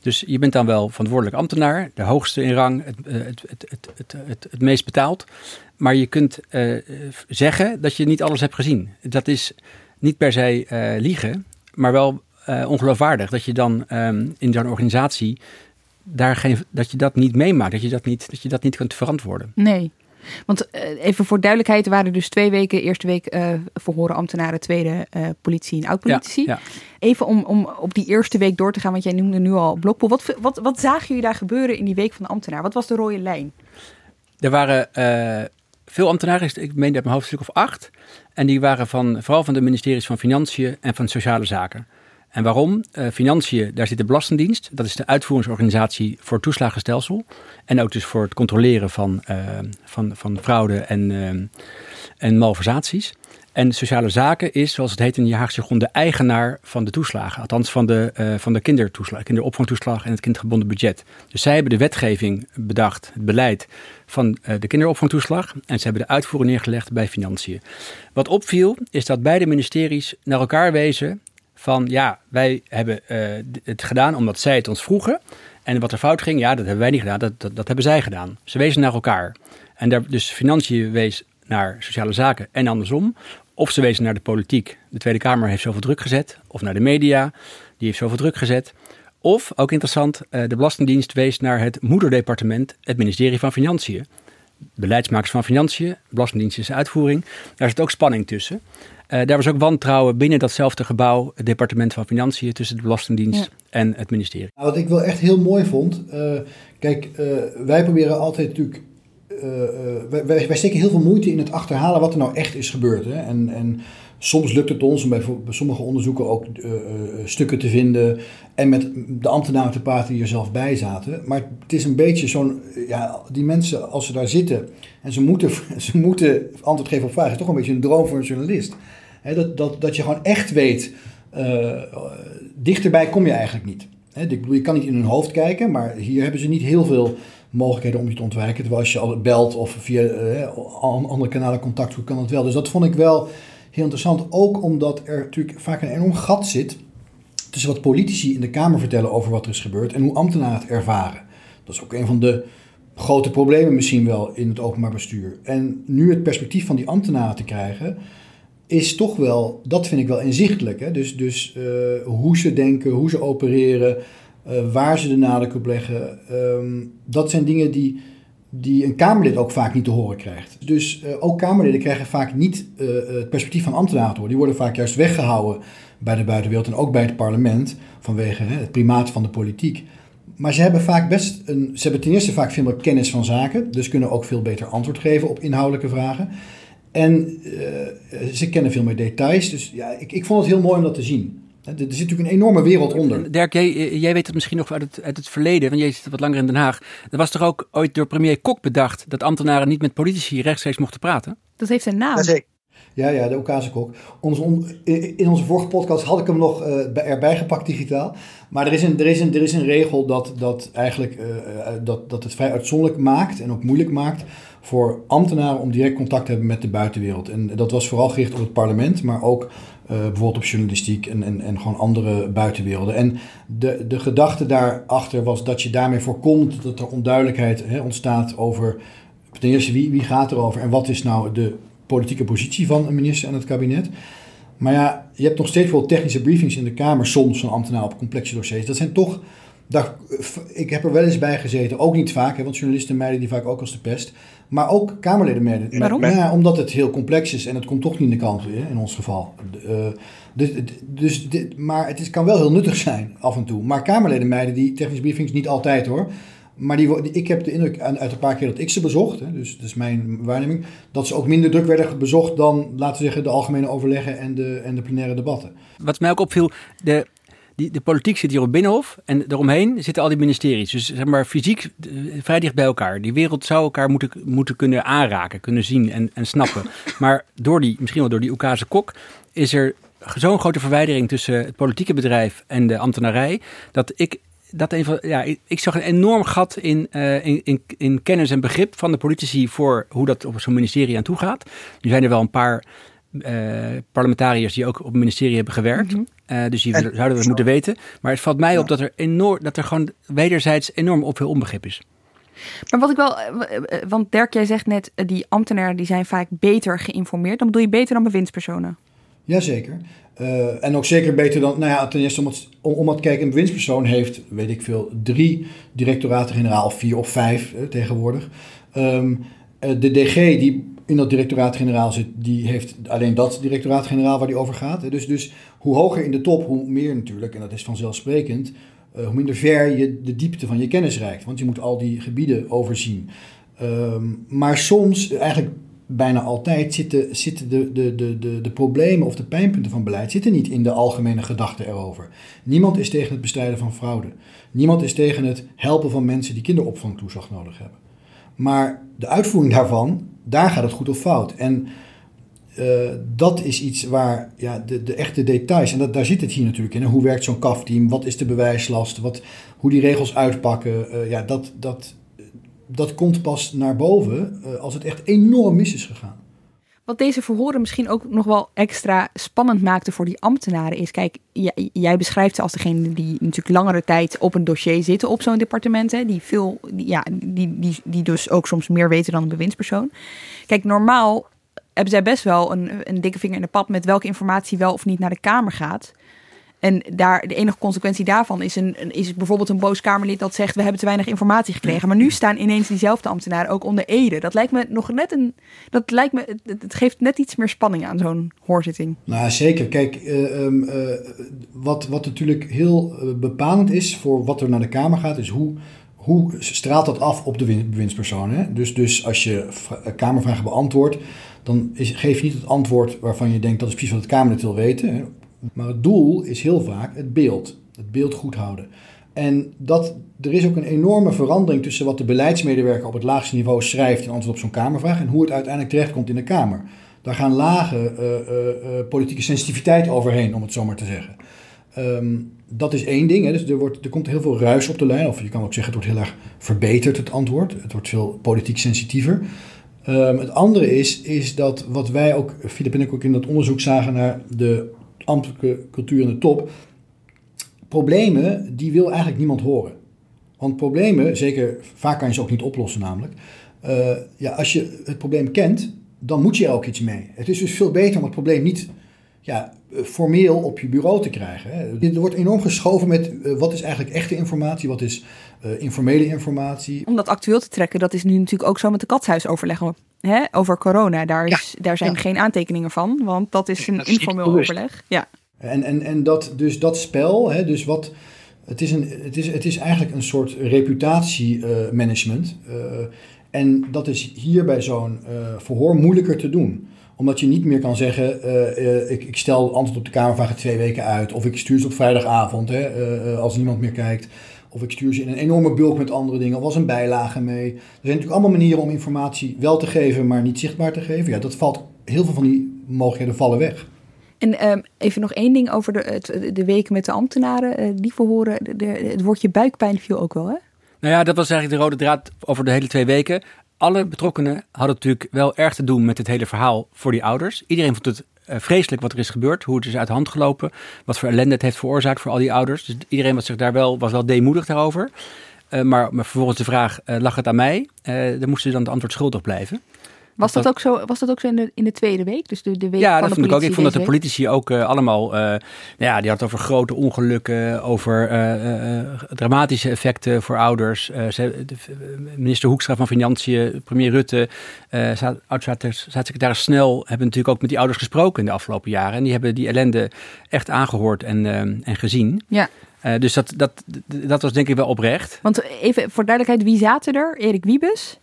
Dus je bent dan wel verantwoordelijk ambtenaar, de hoogste in rang, het, het, het, het, het, het meest betaald. Maar je kunt zeggen dat je niet alles hebt gezien. Dat is niet per se uh, liegen, maar wel uh, ongeloofwaardig. Dat je dan um, in zo'n organisatie daar geen, dat je dat niet meemaakt, dat je dat niet, dat je dat niet kunt verantwoorden. Nee. Want uh, even voor duidelijkheid, er waren dus twee weken. Eerste week uh, verhoren ambtenaren, tweede uh, politie en oud-politici. Ja, ja. Even om, om op die eerste week door te gaan, want jij noemde nu al Blokpool. Wat, wat, wat zagen jullie daar gebeuren in die week van de ambtenaar? Wat was de rode lijn? Er waren veel ambtenaren, ik meen dat mijn hoofdstuk of acht. En die waren van, vooral van de ministeries van Financiën en van Sociale Zaken. En waarom? Uh, Financiën, daar zit de Belastingdienst. Dat is de uitvoeringsorganisatie voor het toeslagenstelsel. En ook dus voor het controleren van, uh, van, van fraude en, uh, en malversaties. En sociale zaken is, zoals het heet in de Haagse jargon, de eigenaar van de toeslagen. Althans van de, uh, van de kindertoeslag, kinderopvangtoeslag en het kindgebonden budget. Dus zij hebben de wetgeving bedacht, het beleid van uh, de kinderopvangtoeslag. En ze hebben de uitvoering neergelegd bij financiën. Wat opviel, is dat beide ministeries naar elkaar wezen van ja, wij hebben uh, het gedaan omdat zij het ons vroegen. En wat er fout ging, ja, dat hebben wij niet gedaan, dat, dat, dat hebben zij gedaan. Ze wezen naar elkaar. En daar, dus financiën wees naar sociale zaken en andersom. Of ze wezen naar de politiek. De Tweede Kamer heeft zoveel druk gezet. Of naar de media, die heeft zoveel druk gezet. Of, ook interessant, uh, de Belastingdienst wees naar het moederdepartement, het ministerie van Financiën. Beleidsmakers van Financiën, Belastingdienst is uitvoering. Daar zit ook spanning tussen. Uh, daar was ook wantrouwen binnen datzelfde gebouw, het departement van Financiën, tussen de Belastingdienst ja. en het ministerie. Nou, wat ik wel echt heel mooi vond, uh, kijk, uh, wij proberen altijd natuurlijk, wij, wij, steken heel veel moeite in het achterhalen wat er nou echt is gebeurd. Hè? En, en soms lukt het ons om bij, sommige onderzoeken ook stukken te vinden en met de ambtenaren te praten die er zelf bij zaten. Maar het is een beetje zo'n, ja, die mensen als ze daar zitten en ze moeten, ze moeten antwoord geven op vragen, is toch een beetje een droom voor een journalist dat, dat, dat je gewoon echt weet, dichterbij kom je eigenlijk niet. ik bedoel, je kan niet in hun hoofd kijken, maar hier hebben ze niet heel veel mogelijkheden om je te ontwijken. Terwijl als je al belt of via uh, andere kanalen contact zoekt, kan dat wel. Dus dat vond ik wel heel interessant. Ook omdat er natuurlijk vaak een enorm gat zit tussen wat politici in de Kamer vertellen over wat er is gebeurd en hoe ambtenaren het ervaren. Dat is ook een van de grote problemen misschien wel in het openbaar bestuur. En nu het perspectief van die ambtenaren te krijgen, is toch wel, dat vind ik wel inzichtelijk. Hè? Dus, dus uh, hoe ze denken, hoe ze opereren, uh, waar ze de nadruk op leggen. Um, dat zijn dingen die, die een Kamerlid ook vaak niet te horen krijgt. Dus uh, ook Kamerliden krijgen vaak niet het perspectief van ambtenaren horen. Die worden vaak juist weggehouden bij de buitenwereld en ook bij het parlement vanwege hè, het primaat van de politiek. Maar ze hebben vaak best een. Ze hebben ten eerste vaak veel meer kennis van zaken, dus kunnen ook veel beter antwoord geven op inhoudelijke vragen. En ze kennen veel meer details. Dus ja, ik, ik vond het heel mooi om dat te zien. Er zit natuurlijk een enorme wereld onder. Dirk, jij, jij weet het misschien nog uit het, uit het verleden, want jij zit wat langer in Den Haag. Er was toch ook ooit door premier Kok bedacht dat ambtenaren niet met politici rechtstreeks mochten praten? Dat heeft een naam. Ja, ja, de Okazekok. in onze vorige podcast had ik hem nog uh, erbij gepakt digitaal. Maar er is een, er is een, er is een regel dat, dat eigenlijk uh, dat, dat het vrij uitzonderlijk maakt en ook moeilijk maakt voor ambtenaren om direct contact te hebben met de buitenwereld. En dat was vooral gericht op het parlement, maar ook uh, bijvoorbeeld op journalistiek en, en, en gewoon andere buitenwerelden. En de, de gedachte daarachter was dat je daarmee voorkomt dat er onduidelijkheid hè, ontstaat over ten eerste wie, wie gaat erover en wat is nou de politieke positie van een minister en het kabinet. Maar ja, je hebt nog steeds wel technische briefings in de Kamer, soms van ambtenaar op complexe dossiers. Dat zijn toch daar, ik heb er wel eens bij gezeten, ook niet vaak, hè, want journalisten mijden die vaak ook als de pest. Maar ook Kamerleden mijden. Waarom? Nou ja, omdat het heel complex is en het komt toch niet in de kant, in ons geval. Uh, dus, dus, maar het is, kan wel heel nuttig zijn af en toe. Maar Kamerleden mijden die technische briefings niet altijd hoor. Maar die, ik heb de indruk uit een paar keer dat ik ze bezocht, hè, dus dat is mijn waarneming, dat ze ook minder druk werden bezocht dan, laten we zeggen, de algemene overleggen en de, en de plenaire debatten. Wat mij ook opviel, de, die, de politiek zit hier op Binnenhof en eromheen zitten al die ministeries. Dus zeg maar fysiek eh, vrij dicht bij elkaar. Die wereld zou elkaar moeten, moeten kunnen aanraken, kunnen zien en, en snappen. Maar door die, misschien wel door die Oekase kok, is er zo'n grote verwijdering tussen het politieke bedrijf en de ambtenarij. Dat ik dat een van, ja, ik, zag een enorm gat in, uh, in, in, in, kennis en begrip van de politici voor hoe dat op zo'n ministerie aan toe gaat. Nu zijn er wel een paar uh, parlementariërs die ook op het ministerie hebben gewerkt. Mm -hmm. uh, dus die en, zouden we moeten weten. Maar het valt mij ja. op dat er, enorm, dat er gewoon wederzijds enorm op veel onbegrip is. Maar wat ik wel, want Dirk, jij zegt net, die ambtenaren die zijn vaak beter geïnformeerd. Dan bedoel je beter dan bewindspersonen? Jazeker. Uh, en ook zeker beter dan, nou ja, ten eerste om het, om, om het kijken, een bewindspersoon heeft, weet ik veel, drie directoraten-generaal, vier of vijf uh, tegenwoordig. Um, uh, de DG die in dat directoraat-generaal zit, die heeft alleen dat directoraat-generaal waar die over gaat. Dus, dus hoe hoger in de top, hoe meer natuurlijk, en dat is vanzelfsprekend, hoe minder ver je de diepte van je kennis reikt. Want je moet al die gebieden overzien. Um, maar soms, eigenlijk bijna altijd zitten, zitten de, de, de, de, de problemen of de pijnpunten van beleid zitten niet in de algemene gedachte erover. Niemand is tegen het bestrijden van fraude. Niemand is tegen het helpen van mensen die kinderopvangtoeslag nodig hebben. Maar de uitvoering daarvan, daar gaat het goed of fout. En uh, dat is iets waar ja, de, de echte details, en dat, daar zit het hier natuurlijk in. Hoe werkt zo'n kafteam? Wat is de bewijslast? Wat, hoe die regels uitpakken? Uh, ja, dat, dat, dat komt pas naar boven uh, als het echt enorm mis is gegaan. Wat deze verhoren misschien ook nog wel extra spannend maakte voor die ambtenaren is, kijk, jij, beschrijft ze als degene die natuurlijk langere tijd op een dossier zitten op zo'n departement, hè, die, veel, ja, die, die, die dus ook soms meer weten dan een bewindspersoon. Kijk, normaal hebben zij best wel een, een dikke vinger in de pap met welke informatie wel of niet naar de Kamer gaat. En daar, de enige consequentie daarvan is, een, is bijvoorbeeld een boos Kamerlid dat zegt: We hebben te weinig informatie gekregen. Maar nu staan ineens diezelfde ambtenaren ook onder Ede. Dat lijkt me nog net een. Dat lijkt me. Het geeft net iets meer spanning aan zo'n hoorzitting. Nou, zeker. Kijk, uh, um, uh, wat, wat natuurlijk heel bepalend is voor wat er naar de Kamer gaat, is hoe. Hoe straalt dat af op de bewindspersonen? Dus, dus als je Kamervragen beantwoordt, dan is, geef je niet het antwoord waarvan je denkt dat is precies wat het Kamerlid wil weten. Maar het doel is heel vaak het beeld. Het beeld goed houden. En dat, er is ook een enorme verandering tussen wat de beleidsmedewerker op het laagste niveau schrijft in antwoord op zo'n Kamervraag en hoe het uiteindelijk terechtkomt in de Kamer. Daar gaan lage uh, uh, uh, politieke sensitiviteit overheen, om het zo maar te zeggen. Um, dat is één ding. Hè. Dus er, wordt, er komt heel veel ruis op de lijn. Of je kan ook zeggen, het wordt heel erg verbeterd, het antwoord. Het wordt veel politiek sensitiever. Um, het andere is, is dat wat wij ook, Filip en ik ook in dat onderzoek zagen naar de ambtelijke cultuur in de top. Problemen, die wil eigenlijk niemand horen. Want problemen, zeker vaak kan je ze ook niet oplossen namelijk. Uh, ja, als je het probleem kent, dan moet je er ook iets mee. Het is dus veel beter om het probleem niet ja, formeel op je bureau te krijgen. Hè. Er wordt enorm geschoven met uh, wat is eigenlijk echte informatie, wat is uh, informele informatie. Om dat actueel te trekken, dat is nu natuurlijk ook zo met de katshuisoverleggen hè, over corona. Daar, is, ja, daar zijn ja. geen aantekeningen van, want dat is een dat is informeel overleg. Ja. En, en, en dat, dus dat spel, hè, dus wat, het, is een, het, is, het is eigenlijk een soort reputatiemanagement. Uh, en dat is hier bij zo'n verhoor moeilijker te doen omdat je niet meer kan zeggen, uh, uh, ik, ik, stel antwoord op de Kamervragen twee weken uit. Of ik stuur ze op vrijdagavond, hè, uh, als niemand meer kijkt. Of ik stuur ze in een enorme bulk met andere dingen. Of als een bijlage mee. Er zijn natuurlijk allemaal manieren om informatie wel te geven, maar niet zichtbaar te geven. Ja, dat valt, heel veel van die mogelijkheden vallen weg. En um, even nog één ding over de, het, de weken met de ambtenaren. die verhoren, de, de, het woordje buikpijn viel ook wel, hè? Nou ja, dat was eigenlijk de rode draad over de hele twee weken alle betrokkenen hadden natuurlijk wel erg te doen met het hele verhaal voor die ouders. Iedereen vond het vreselijk wat er is gebeurd, hoe het is uit de hand gelopen, wat voor ellende het heeft veroorzaakt voor al die ouders. Dus iedereen was zich daar wel, was wel deemoedig daarover. Uh, maar, maar, vervolgens de vraag, uh, lag het aan mij? dan moesten ze dan het antwoord schuldig blijven. Was dat, dat, ook zo, was dat ook zo in de, in de tweede week? Dus de, de week ja, van dat vond ik ook. Ik vond dat de politici ook uh, allemaal... Uh, ja, die had over grote ongelukken, over uh, dramatische effecten voor ouders. Ze, de, minister Hoekstra van Financiën, premier Rutte, oud-staatssecretaris Snel... hebben natuurlijk ook met die ouders gesproken in de afgelopen jaren. En die hebben die ellende echt aangehoord en, en gezien. Ja. dus dat, dat, dat was denk ik wel oprecht. Want even voor duidelijkheid, wie zaten er? Erik Wiebes?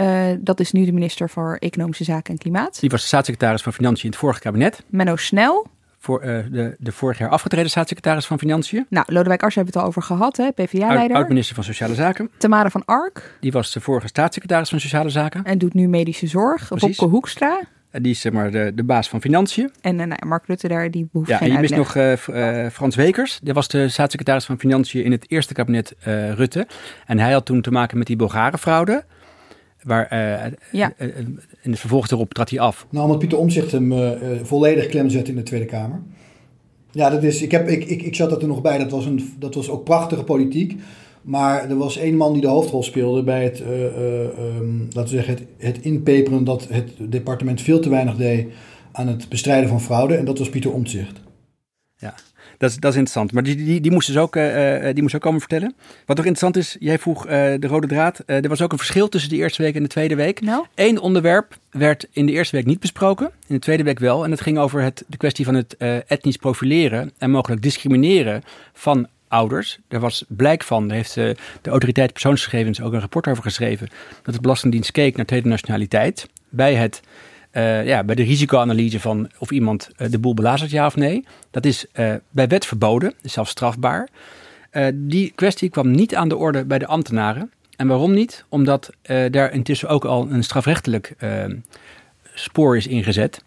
Uh, dat is nu de minister voor Economische Zaken en Klimaat. Die was de staatssecretaris van Financiën in het vorige kabinet. Menno Snel. Voor, uh, de, de vorig jaar afgetreden staatssecretaris van Financiën. Nou, Lodewijk Ars hebben we het al over gehad, hè? PvdA-leider. Oud-minister van Sociale Zaken. Tamara van Ark. Die was de vorige staatssecretaris van Sociale Zaken. En doet nu medische zorg. Precies. Hoekstra. die is zeg maar de, de baas van Financiën. En uh, nou, Mark Rutte daar, die behoeft ja, geen en je mist nog uh, Frans Wekers. Die was de staatssecretaris van Financiën in het eerste kabinet Rutte. En hij had toen te maken met die Bulgare-fraude. Waar, ja. in het vervolg erop trad hij af. Nou, omdat Pieter Omtzigt hem volledig klem zette in de Tweede Kamer. Ja, dat is, ik, heb, ik, ik, ik zat er toen nog bij. Dat was, een, dat was ook prachtige politiek. Maar er was één man die de hoofdrol speelde bij het, uh, uh, um, laten we zeggen, het, het inpeperen dat het departement veel te weinig deed aan het bestrijden van fraude. En dat was Pieter Omtzigt. Dat is, dat is interessant. Maar die, die, die moest dus ook, uh, die moest ook komen vertellen. Wat nog interessant is, jij vroeg de rode draad. er was ook een verschil tussen de eerste week en de tweede week. Nou? Eén onderwerp werd in de eerste week niet besproken, in de tweede week wel. En dat ging over het, de kwestie van het etnisch profileren en mogelijk discrimineren van ouders. Er was blijk van, daar heeft de autoriteit persoonsgegevens ook een rapport over geschreven, dat de Belastingdienst keek naar tweede nationaliteit bij, het, uh, ja, bij de risicoanalyse van of iemand uh, de boel belazert, ja of nee. Dat is uh, bij wet verboden, zelfs strafbaar. die kwestie kwam niet aan de orde bij de ambtenaren. En waarom niet? Omdat daar intussen ook al een strafrechtelijk spoor is ingezet.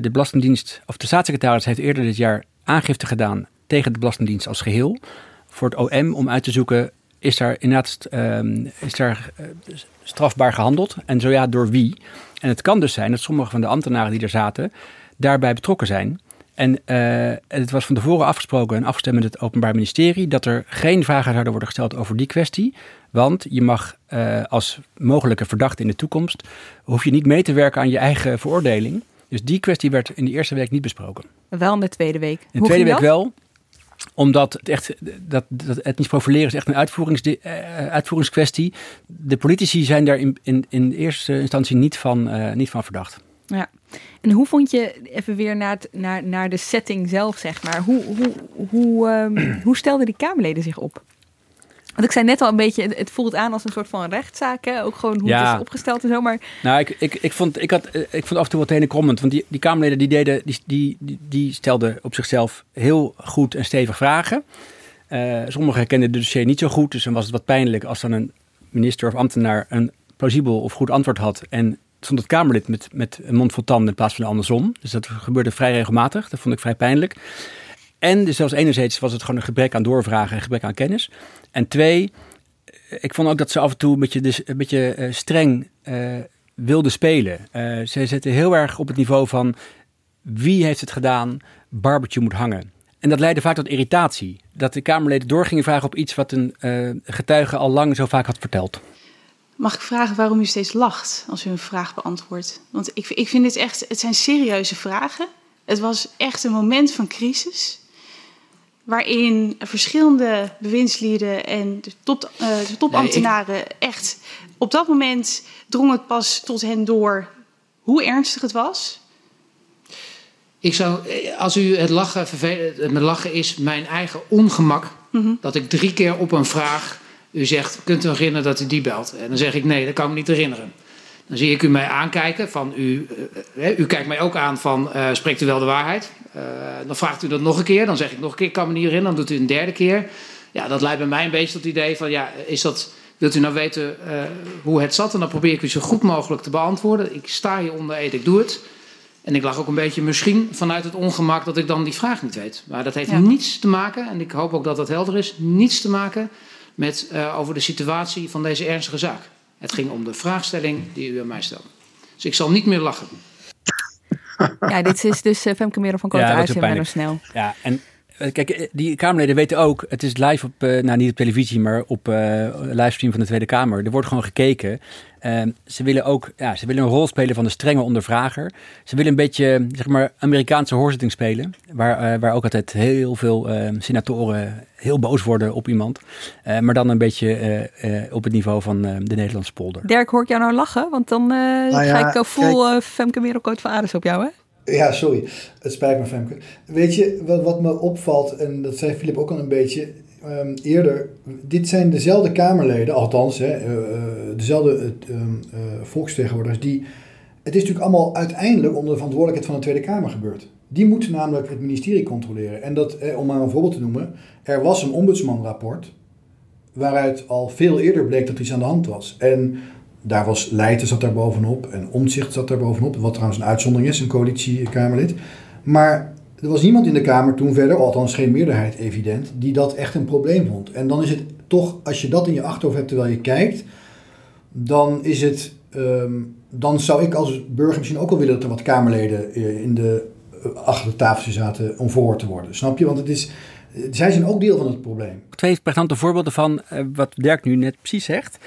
de Belastingdienst, of de staatssecretaris heeft eerder dit jaar aangifte gedaan tegen de Belastingdienst als geheel. Voor het OM om uit te zoeken, is daar inderdaad um, is daar, uh, strafbaar gehandeld? En zo ja, door wie? En het kan dus zijn dat sommige van de ambtenaren die er zaten, daarbij betrokken zijn. En uh, het was van tevoren afgesproken en afgestemd met het Openbaar Ministerie dat er geen vragen zouden worden gesteld over die kwestie. Want je mag uh, als mogelijke verdachte in de toekomst, hoef je niet mee te werken aan je eigen veroordeling. Dus die kwestie werd in de eerste week niet besproken. Wel in de tweede week. In de tweede week wel omdat het echt, dat, dat etnisch profileren is echt een uitvoerings, uh, uitvoeringskwestie. De politici zijn daar in, in, in eerste instantie niet van, uh, niet van verdacht. Ja. En hoe vond je, even weer naar, naar, naar de setting zelf, zeg maar. Hoe, hoe, hoe, um, hoe stelden die Kamerleden zich op? Want ik zei net al een beetje, het voelt aan als een soort van rechtszaak. Hè? Ook gewoon hoe Ja. het is opgesteld en zo. Maar Nou, ik, ik, ik, vond, ik, had, eh, ik vond af en toe wat. Want die, die Kamerleden die deden, die, die, die, stelden op zichzelf heel goed en stevig vragen. Eh sommigen kenden het dossier niet zo goed. Dus dan was het wat pijnlijk als dan een minister of ambtenaar een plausibel of goed antwoord had. En stond het Kamerlid met, met een mond vol tanden in plaats van andersom. Dus dat gebeurde vrij regelmatig. Dat vond ik vrij pijnlijk. En dus zelfs enerzijds was het gewoon een gebrek aan doorvragen en gebrek aan kennis. En twee, ik vond ook dat ze af en toe een beetje, dus, een beetje eh, streng uh, wilden spelen. Ze zitten heel erg op het niveau van wie heeft het gedaan, barbecue moet hangen. En dat leidde vaak tot irritatie. Dat de Kamerleden doorgingen vragen op iets wat een getuige al lang zo vaak had verteld. Mag ik vragen waarom u steeds lacht als u een vraag beantwoordt? Want ik, ik vind dit echt, het zijn serieuze vragen. Het was echt een moment van crisis waarin verschillende bewindslieden en de, top, uh, de topambtenaren nee, ik... echt op dat moment drong het pas tot hen door hoe ernstig het was. Ik zou, als u het lachen, het met lachen is mijn eigen ongemak, mm -hmm. dat ik drie keer op een vraag, u zegt, kunt u herinneren dat u die belt? En dan zeg ik nee, dat kan ik me niet herinneren. Dan zie ik u mij aankijken van u, uh, u kijkt mij ook aan van uh, spreekt u wel de waarheid? Dan vraagt u dat nog een keer, dan zeg ik nog een keer, ik kan me niet herinneren, dan doet u een derde keer. Ja, dat leidt bij mij een beetje tot het idee van ja, is dat, wilt u nou weten hoe het zat? En dan probeer ik u zo goed mogelijk te beantwoorden. Ik sta hier onder eet, ik doe het. En ik lag ook een beetje misschien vanuit het ongemak dat ik dan die vraag niet weet. Maar dat heeft ja. niets te maken, en ik hoop ook dat dat helder is, niets te maken met uh, over de situatie van deze ernstige zaak. Het ging om de vraagstelling die u aan mij stelde. Dus ik zal niet meer lachen. Ja, dit is dus uh, Femke Merel van Kooten ja, uit en Snel. Ja, en kijk, die Kamerleden weten ook, het is live op, uh, nou niet op televisie, maar op livestream van de Tweede Kamer. Er wordt gewoon gekeken. Ehm, ze willen ook, ja, ze willen een rol spelen van de strenge ondervrager. Ze willen een beetje, zeg maar, Amerikaanse hoorzitting spelen. Waar, waar ook altijd heel veel ehm, senatoren heel boos worden op iemand. Uh, maar dan een beetje uh, uh, op het niveau van de Nederlandse polder. Dirk, hoor ik jou nou lachen? Want dan nou ja, ga ik full Femke Merelkoot van Ares op jou, hè? Ja, sorry. Het spijt me, Femke. Weet je, wat, wat me opvalt, en dat zei Filip ook al een beetje um, eerder. Dit zijn dezelfde Kamerleden, althans, hè, dezelfde um, volksvertegenwoordigers, die... Het is natuurlijk allemaal uiteindelijk onder de verantwoordelijkheid van de Tweede Kamer gebeurd. Die moeten namelijk het ministerie controleren. En dat, eh, om maar een voorbeeld te noemen, er was een ombudsmanrapport waaruit al veel eerder bleek dat iets aan de hand was. En daar was Leijten zat daar bovenop en Omtzigt zat daar bovenop. Wat trouwens een uitzondering is, een coalitiekamerlid. Maar er was niemand in de Kamer toen verder, althans geen meerderheid evident, die dat echt een probleem vond. En dan is het toch, als je dat in je achterhoofd hebt terwijl je kijkt, dan is het, ehm, dan zou ik als burger misschien ook wel willen dat er wat Kamerleden eh, in de, eh, achter de zaten om verhoord te worden. Snap je? Want het is, zij zijn ook deel van het probleem. Twee pregnante voorbeelden van uh, wat Dirk nu net precies zegt.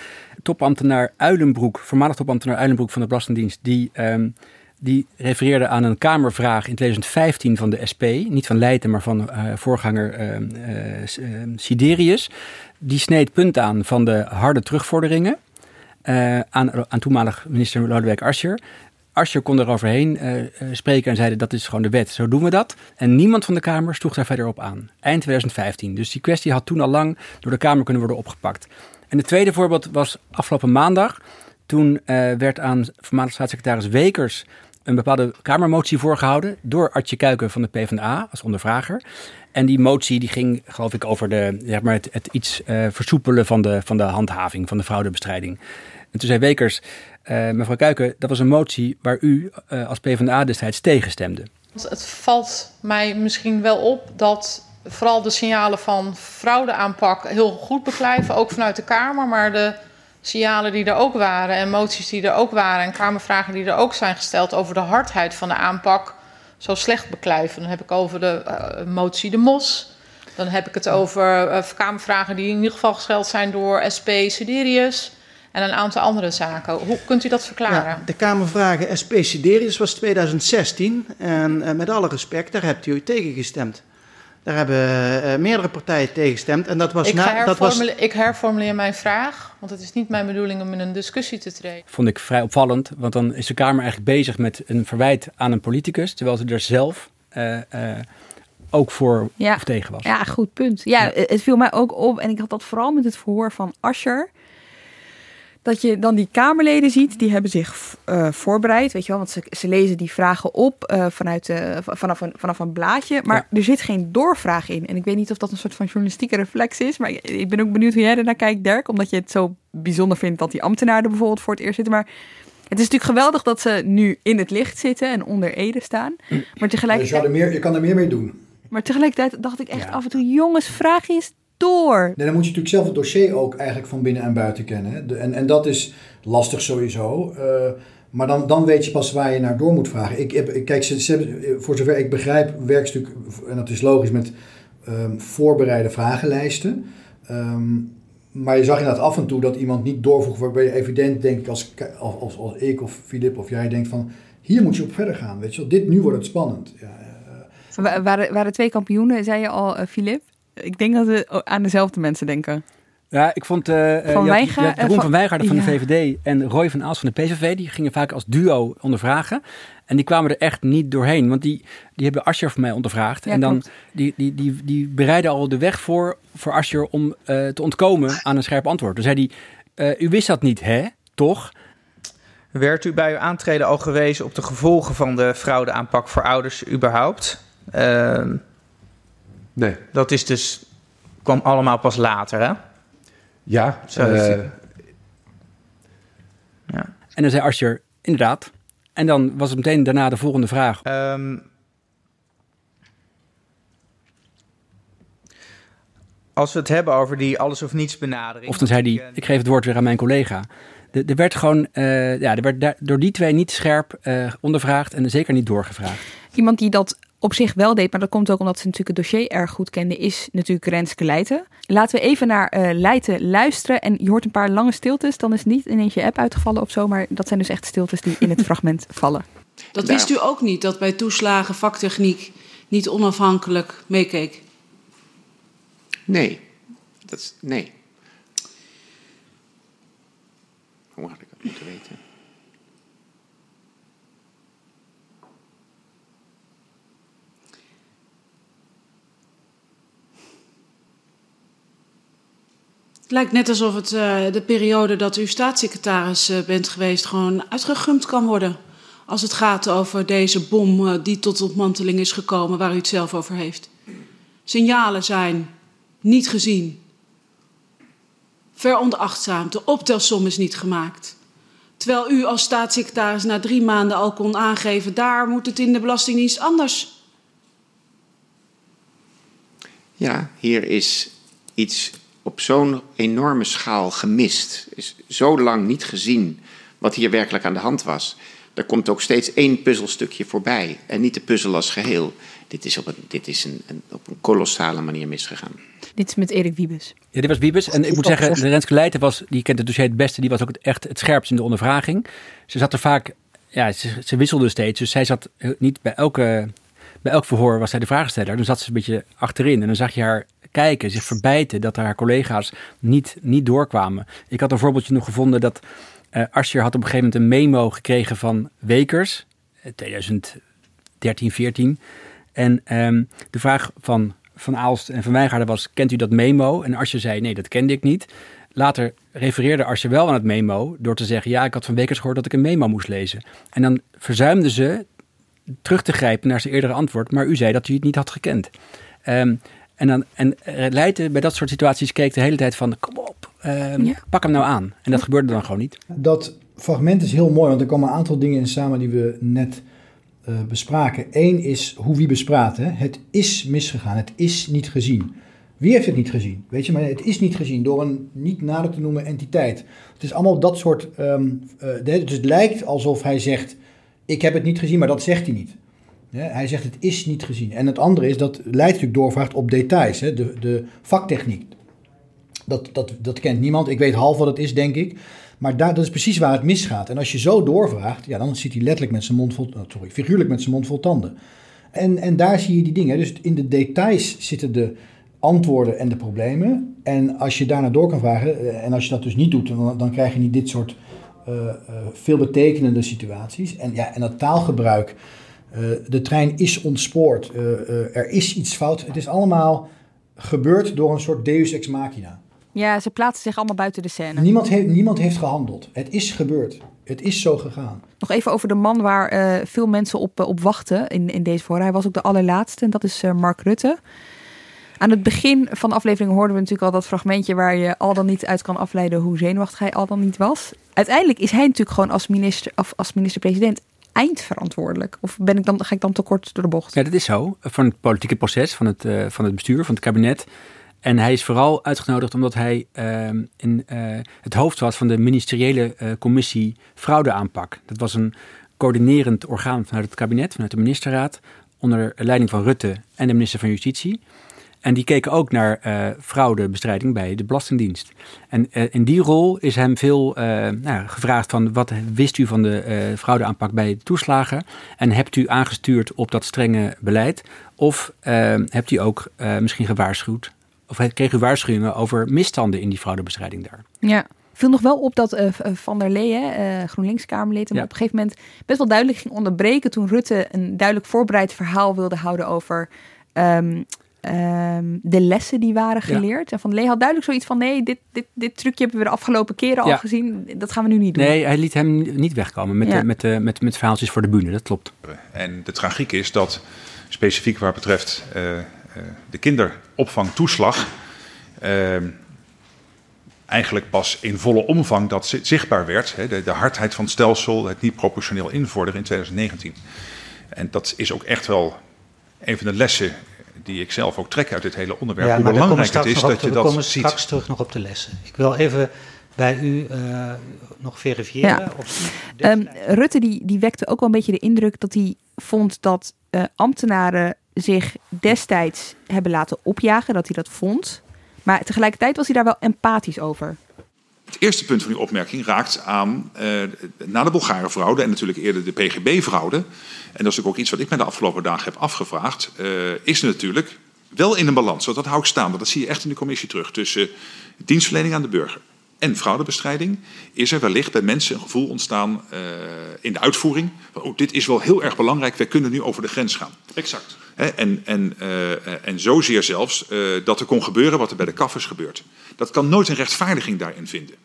Topambtenaar Uilenbroek, voormalig topambtenaar Uilenbroek van de Belastingdienst, die, um, die refereerde aan een Kamervraag in 2015 van de SP. Niet van Leijten, maar van uh, voorganger uh, Siderius. Die sneed punt aan van de harde terugvorderingen. aan, aan toenmalig minister Lodewijk Asscher. Asscher kon er overheen uh, spreken en zeiden dat is gewoon de wet, zo doen we dat. En niemand van de Kamer sloeg daar verder op aan. Eind 2015. Dus die kwestie had toen al lang door de Kamer kunnen worden opgepakt. En het tweede voorbeeld was afgelopen maandag. Toen uh, werd aan voormalig staatssecretaris Wekers een bepaalde Kamermotie voorgehouden door Artje Kuiken van de PvdA als ondervrager. En die motie die ging, geloof ik, over de, zeg maar het, iets versoepelen van de, van de handhaving, van de fraudebestrijding. En toen zei Wekers, uh, mevrouw Kuiken, dat was een motie waar u uh, als PvdA destijds tegenstemde. Het valt mij misschien wel op dat vooral de signalen van fraudeaanpak heel goed beklijven, ook vanuit de Kamer. Maar de signalen die er ook waren en moties die er ook waren en Kamervragen die er ook zijn gesteld over de hardheid van de aanpak, zo slecht beklijven. Dan heb ik over de uh, motie De Mos. Dan heb ik het over Kamervragen die in ieder geval gesteld zijn door SP Siderius en een aantal andere zaken. Hoe kunt u dat verklaren? Ja, de Kamervragen SP Siderius was 2016 en uh, met alle respect, daar hebt u tegen gestemd. Daar hebben uh, meerdere partijen tegen gestemd. En dat was ik, na, dat was... ik herformuleer mijn vraag, want het is niet mijn bedoeling om in een discussie te treden. Vond ik vrij opvallend, want dan is de Kamer eigenlijk bezig met een verwijt aan een politicus, terwijl ze er zelf uh, uh, ook voor ja. of tegen was. Ja, goed punt. Ja, ja, het viel mij ook op, en ik had dat vooral met het verhoor van Ascher dat je dan die Kamerleden ziet, die hebben zich uh, voorbereid, weet je wel, want ze, ze lezen die vragen op uh, vanuit, uh, vanaf, een, vanaf een blaadje, maar ja. er zit geen doorvraag in. En ik weet niet of dat een soort van journalistieke reflex is, maar ik ben ook benieuwd hoe jij ernaar kijkt, Dirk, omdat je het zo bijzonder vindt dat die ambtenaren er bijvoorbeeld voor het eerst zitten. Maar het is natuurlijk geweldig dat ze nu in het licht zitten en onder Ede staan, maar tegelijkertijd... Je, meer, je kan er meer mee doen. Maar tegelijkertijd dacht ik echt ja. af en toe, jongens, vraag eens door. Nee, dan moet je natuurlijk zelf het dossier ook eigenlijk van binnen en buiten kennen. De, en, en dat is lastig sowieso. Uh, maar dan, dan weet je pas waar je naar door moet vragen. Ik, heb, kijk, ze, ze hebben, voor zover ik begrijp, werkstuk, en dat is logisch, met um, voorbereide vragenlijsten. Um, maar je zag inderdaad af en toe dat iemand niet doorvroeg, waarbij je evident, denk ik, als, als, als ik of Filip of jij denkt van, hier moet je op verder gaan, weet je wel. Dit, nu wordt het spannend. Ja, uh, waren, waren twee kampioenen, zei je al, Filip? Ik denk dat we aan dezelfde mensen denken. Ja, ik vond uh, van Wijngaarden, Jeroen van, van van ja. de VVD en Roy van Aals van de PVV, die gingen vaak als duo ondervragen. En die kwamen er echt niet doorheen, want die, die hebben Asscher voor mij ondervraagd. Ja, en dan klopt. die, die, die, die bereiden al de weg voor, voor Asscher om uh, te ontkomen aan een scherp antwoord. Dan zei hij, uh, u wist dat niet, hè? Toch? Werd u bij uw aantreden al gewezen op de gevolgen van de fraudeaanpak voor ouders überhaupt? Nee. Dat is dus, kwam allemaal pas later, hè? Ja. Zo uh, ja. En dan zei Asscher, inderdaad. En dan was het meteen daarna de volgende vraag. Um, als we het hebben over die alles of niets benadering. Of dan zei hij, ik geef het woord weer aan mijn collega. Er werd gewoon, uh, ja, er werd daar, door die twee niet scherp uh, ondervraagd en zeker niet doorgevraagd. Iemand die dat op zich wel deed, maar dat komt ook omdat ze natuurlijk het dossier erg goed kende, is natuurlijk Renske Leijten. Laten we even naar uh, Leijten luisteren. En je hoort een paar lange stiltes, dan is niet ineens je app uitgevallen of zo, maar dat zijn dus echt stiltes die in het fragment vallen. Dat wist u ook niet, dat bij toeslagen vaktechniek niet onafhankelijk meekeek? Nee, dat is, nee. Hoe had ik dat moeten weten? Het lijkt net alsof het uh, de periode dat u staatssecretaris uh, bent geweest gewoon uitgegumd kan worden. Als het gaat over deze bom uh, die tot ontmanteling is gekomen, waar u het zelf over heeft. Signalen zijn niet gezien, veronachtzaamd, de optelsom is niet gemaakt. Terwijl u als staatssecretaris na drie maanden al kon aangeven, daar moet het in de Belastingdienst anders. Ja, hier is iets op zo'n enorme schaal gemist. Is zo lang niet gezien wat hier werkelijk aan de hand was. Er komt ook steeds één puzzelstukje voorbij en niet de puzzel als geheel. Dit is op een, dit is een, een op een kolossale manier misgegaan. Dit is met Erik Wiebes. Ja, dit was Wiebes. En ik moet zeggen, de Renske Leijten was, die kent het dossier het beste, die was ook echt het scherpst in de ondervraging. Ze zat er vaak, ja, ze, ze wisselde steeds. Dus zij zat eh, niet bij elke, bij elk verhoor was zij de vraagsteller. Dan zat ze een beetje achterin en dan zag je haar kijken, zich verbijten dat haar collega's niet, niet doorkwamen. Ik had een voorbeeldje nog gevonden dat uh, had op een gegeven moment een memo gekregen van Wekers, 2013, 14. En um, de vraag van Van Aalst en Van Wijngaarden was, kent u dat memo? En Asscher zei, nee, dat kende ik niet. Later refereerde Asscher wel aan het memo door te zeggen, ja, ik had van Wekers gehoord dat ik een memo moest lezen. En dan verzuimde ze terug te grijpen naar zijn eerdere antwoord, maar u zei dat u het niet had gekend. Um, en, dan, en Leiden bij dat soort situaties keek de hele tijd van, kom op, um, ja. pak hem nou aan. En dat gebeurde dan gewoon niet. Dat fragment is heel mooi, want er komen een aantal dingen in samen die we net uh, bespraken. Eén is hoe wie bespraat. Hè? Het is misgegaan, het is niet gezien. Wie heeft het niet gezien? Weet je, maar het is niet gezien door een niet nader te noemen entiteit. Het is allemaal dat soort. Um, uh, dus het lijkt alsof hij zegt: Ik heb het niet gezien, maar dat zegt hij niet. Hij zegt: Het is niet gezien. En het andere is dat Leidt natuurlijk doorvraagt op details, de, de vaktechniek. Dat, dat, dat kent niemand. Ik weet half wat het is, denk ik. Maar daar, dat is precies waar het misgaat. En als je zo doorvraagt, ja, dan zit hij letterlijk met zijn mond vol, sorry, figuurlijk met zijn mond vol tanden. En, en daar zie je die dingen. Dus in de details zitten de antwoorden en de problemen. En als je daarna door kan vragen, en als je dat dus niet doet, dan, dan krijg je niet dit soort veelbetekenende situaties. En, ja, en dat taalgebruik, uh, de trein is ontspoord, er is iets fout. Het is allemaal gebeurd door een soort deus ex machina. Ja, ze plaatsen zich allemaal buiten de scène. Niemand heeft, niemand heeft gehandeld. Het is gebeurd. Het is zo gegaan. Nog even over de man waar uh, veel mensen op, uh, op wachten in, in deze voor. Hij was ook de allerlaatste en dat is uh, Mark Rutte. Aan het begin van de aflevering hoorden we natuurlijk al dat fragmentje waar je al dan niet uit kan afleiden hoe zenuwachtig hij al dan niet was. Uiteindelijk is hij natuurlijk gewoon als minister of als minister-president eindverantwoordelijk. Of ben ik dan, ga ik dan te kort door de bocht? Ja, dat is zo. Van het politieke proces, van het, van het bestuur, van het kabinet. En hij is vooral uitgenodigd omdat hij uh, in, uh, het hoofd was van de ministeriële commissie fraudeaanpak. Dat was een coördinerend orgaan vanuit het kabinet, vanuit de ministerraad, onder leiding van Rutte en de minister van Justitie. En die keken ook naar fraudebestrijding bij de Belastingdienst. En in die rol is hem veel nou, gevraagd van wat wist u van de fraudeaanpak bij de toeslagen? En hebt u aangestuurd op dat strenge beleid? Of hebt u ook misschien gewaarschuwd of kreeg u waarschuwingen over misstanden in die fraudebestrijding daar? Ja. viel nog wel op dat uh, Van der Lee, uh, GroenLinks-Kamerlid, hem ja. op een gegeven moment best wel duidelijk ging onderbreken toen Rutte een duidelijk voorbereid verhaal wilde houden over um, um, de lessen die waren geleerd. Ja. En Van Lee had duidelijk zoiets van, nee, dit, dit, dit trucje hebben we de afgelopen keren ja. al gezien, dat gaan we nu niet doen. Nee, hij liet hem niet wegkomen met, de, met, de, met, met verhaaltjes voor de bühne, dat klopt. En de tragiek is dat, specifiek waar betreft uh, de kinderopvangtoeslag uh, eigenlijk pas in volle omvang dat zichtbaar werd. Hè, de, de, hardheid van het stelsel, het niet proportioneel invorderen in 2019. En dat is ook echt wel een van de lessen die ik zelf ook trek uit dit hele onderwerp. Ja, hoe belangrijk het is dat je dat we komen ziet. straks terug nog op de lessen. Ik wil even bij u uh, nog verifiëren. Ja. Of um, Rutte die, die wekte ook wel een beetje de indruk dat hij vond dat uh, ambtenaren zich destijds hebben laten opjagen, dat hij dat vond. Maar tegelijkertijd was hij daar wel empathisch over. Het eerste punt van uw opmerking raakt aan uh, na de Bulgare fraude en natuurlijk eerder de PGB-fraude. En dat is natuurlijk ook iets wat ik mij de afgelopen dagen heb afgevraagd. Uh, is natuurlijk wel in een balans, want dat hou ik staan. Want dat zie je echt in de commissie terug. Tussen dienstverlening aan de burger en fraudebestrijding is er wellicht bij mensen een gevoel ontstaan uh, in de uitvoering. Van, oh, dit is wel heel erg belangrijk, wij kunnen nu over de grens gaan. Exact. He, en, en, uh, en zozeer zelfs uh, dat er kon gebeuren wat er bij de kaffers gebeurt. Dat kan nooit een rechtvaardiging daarin vinden.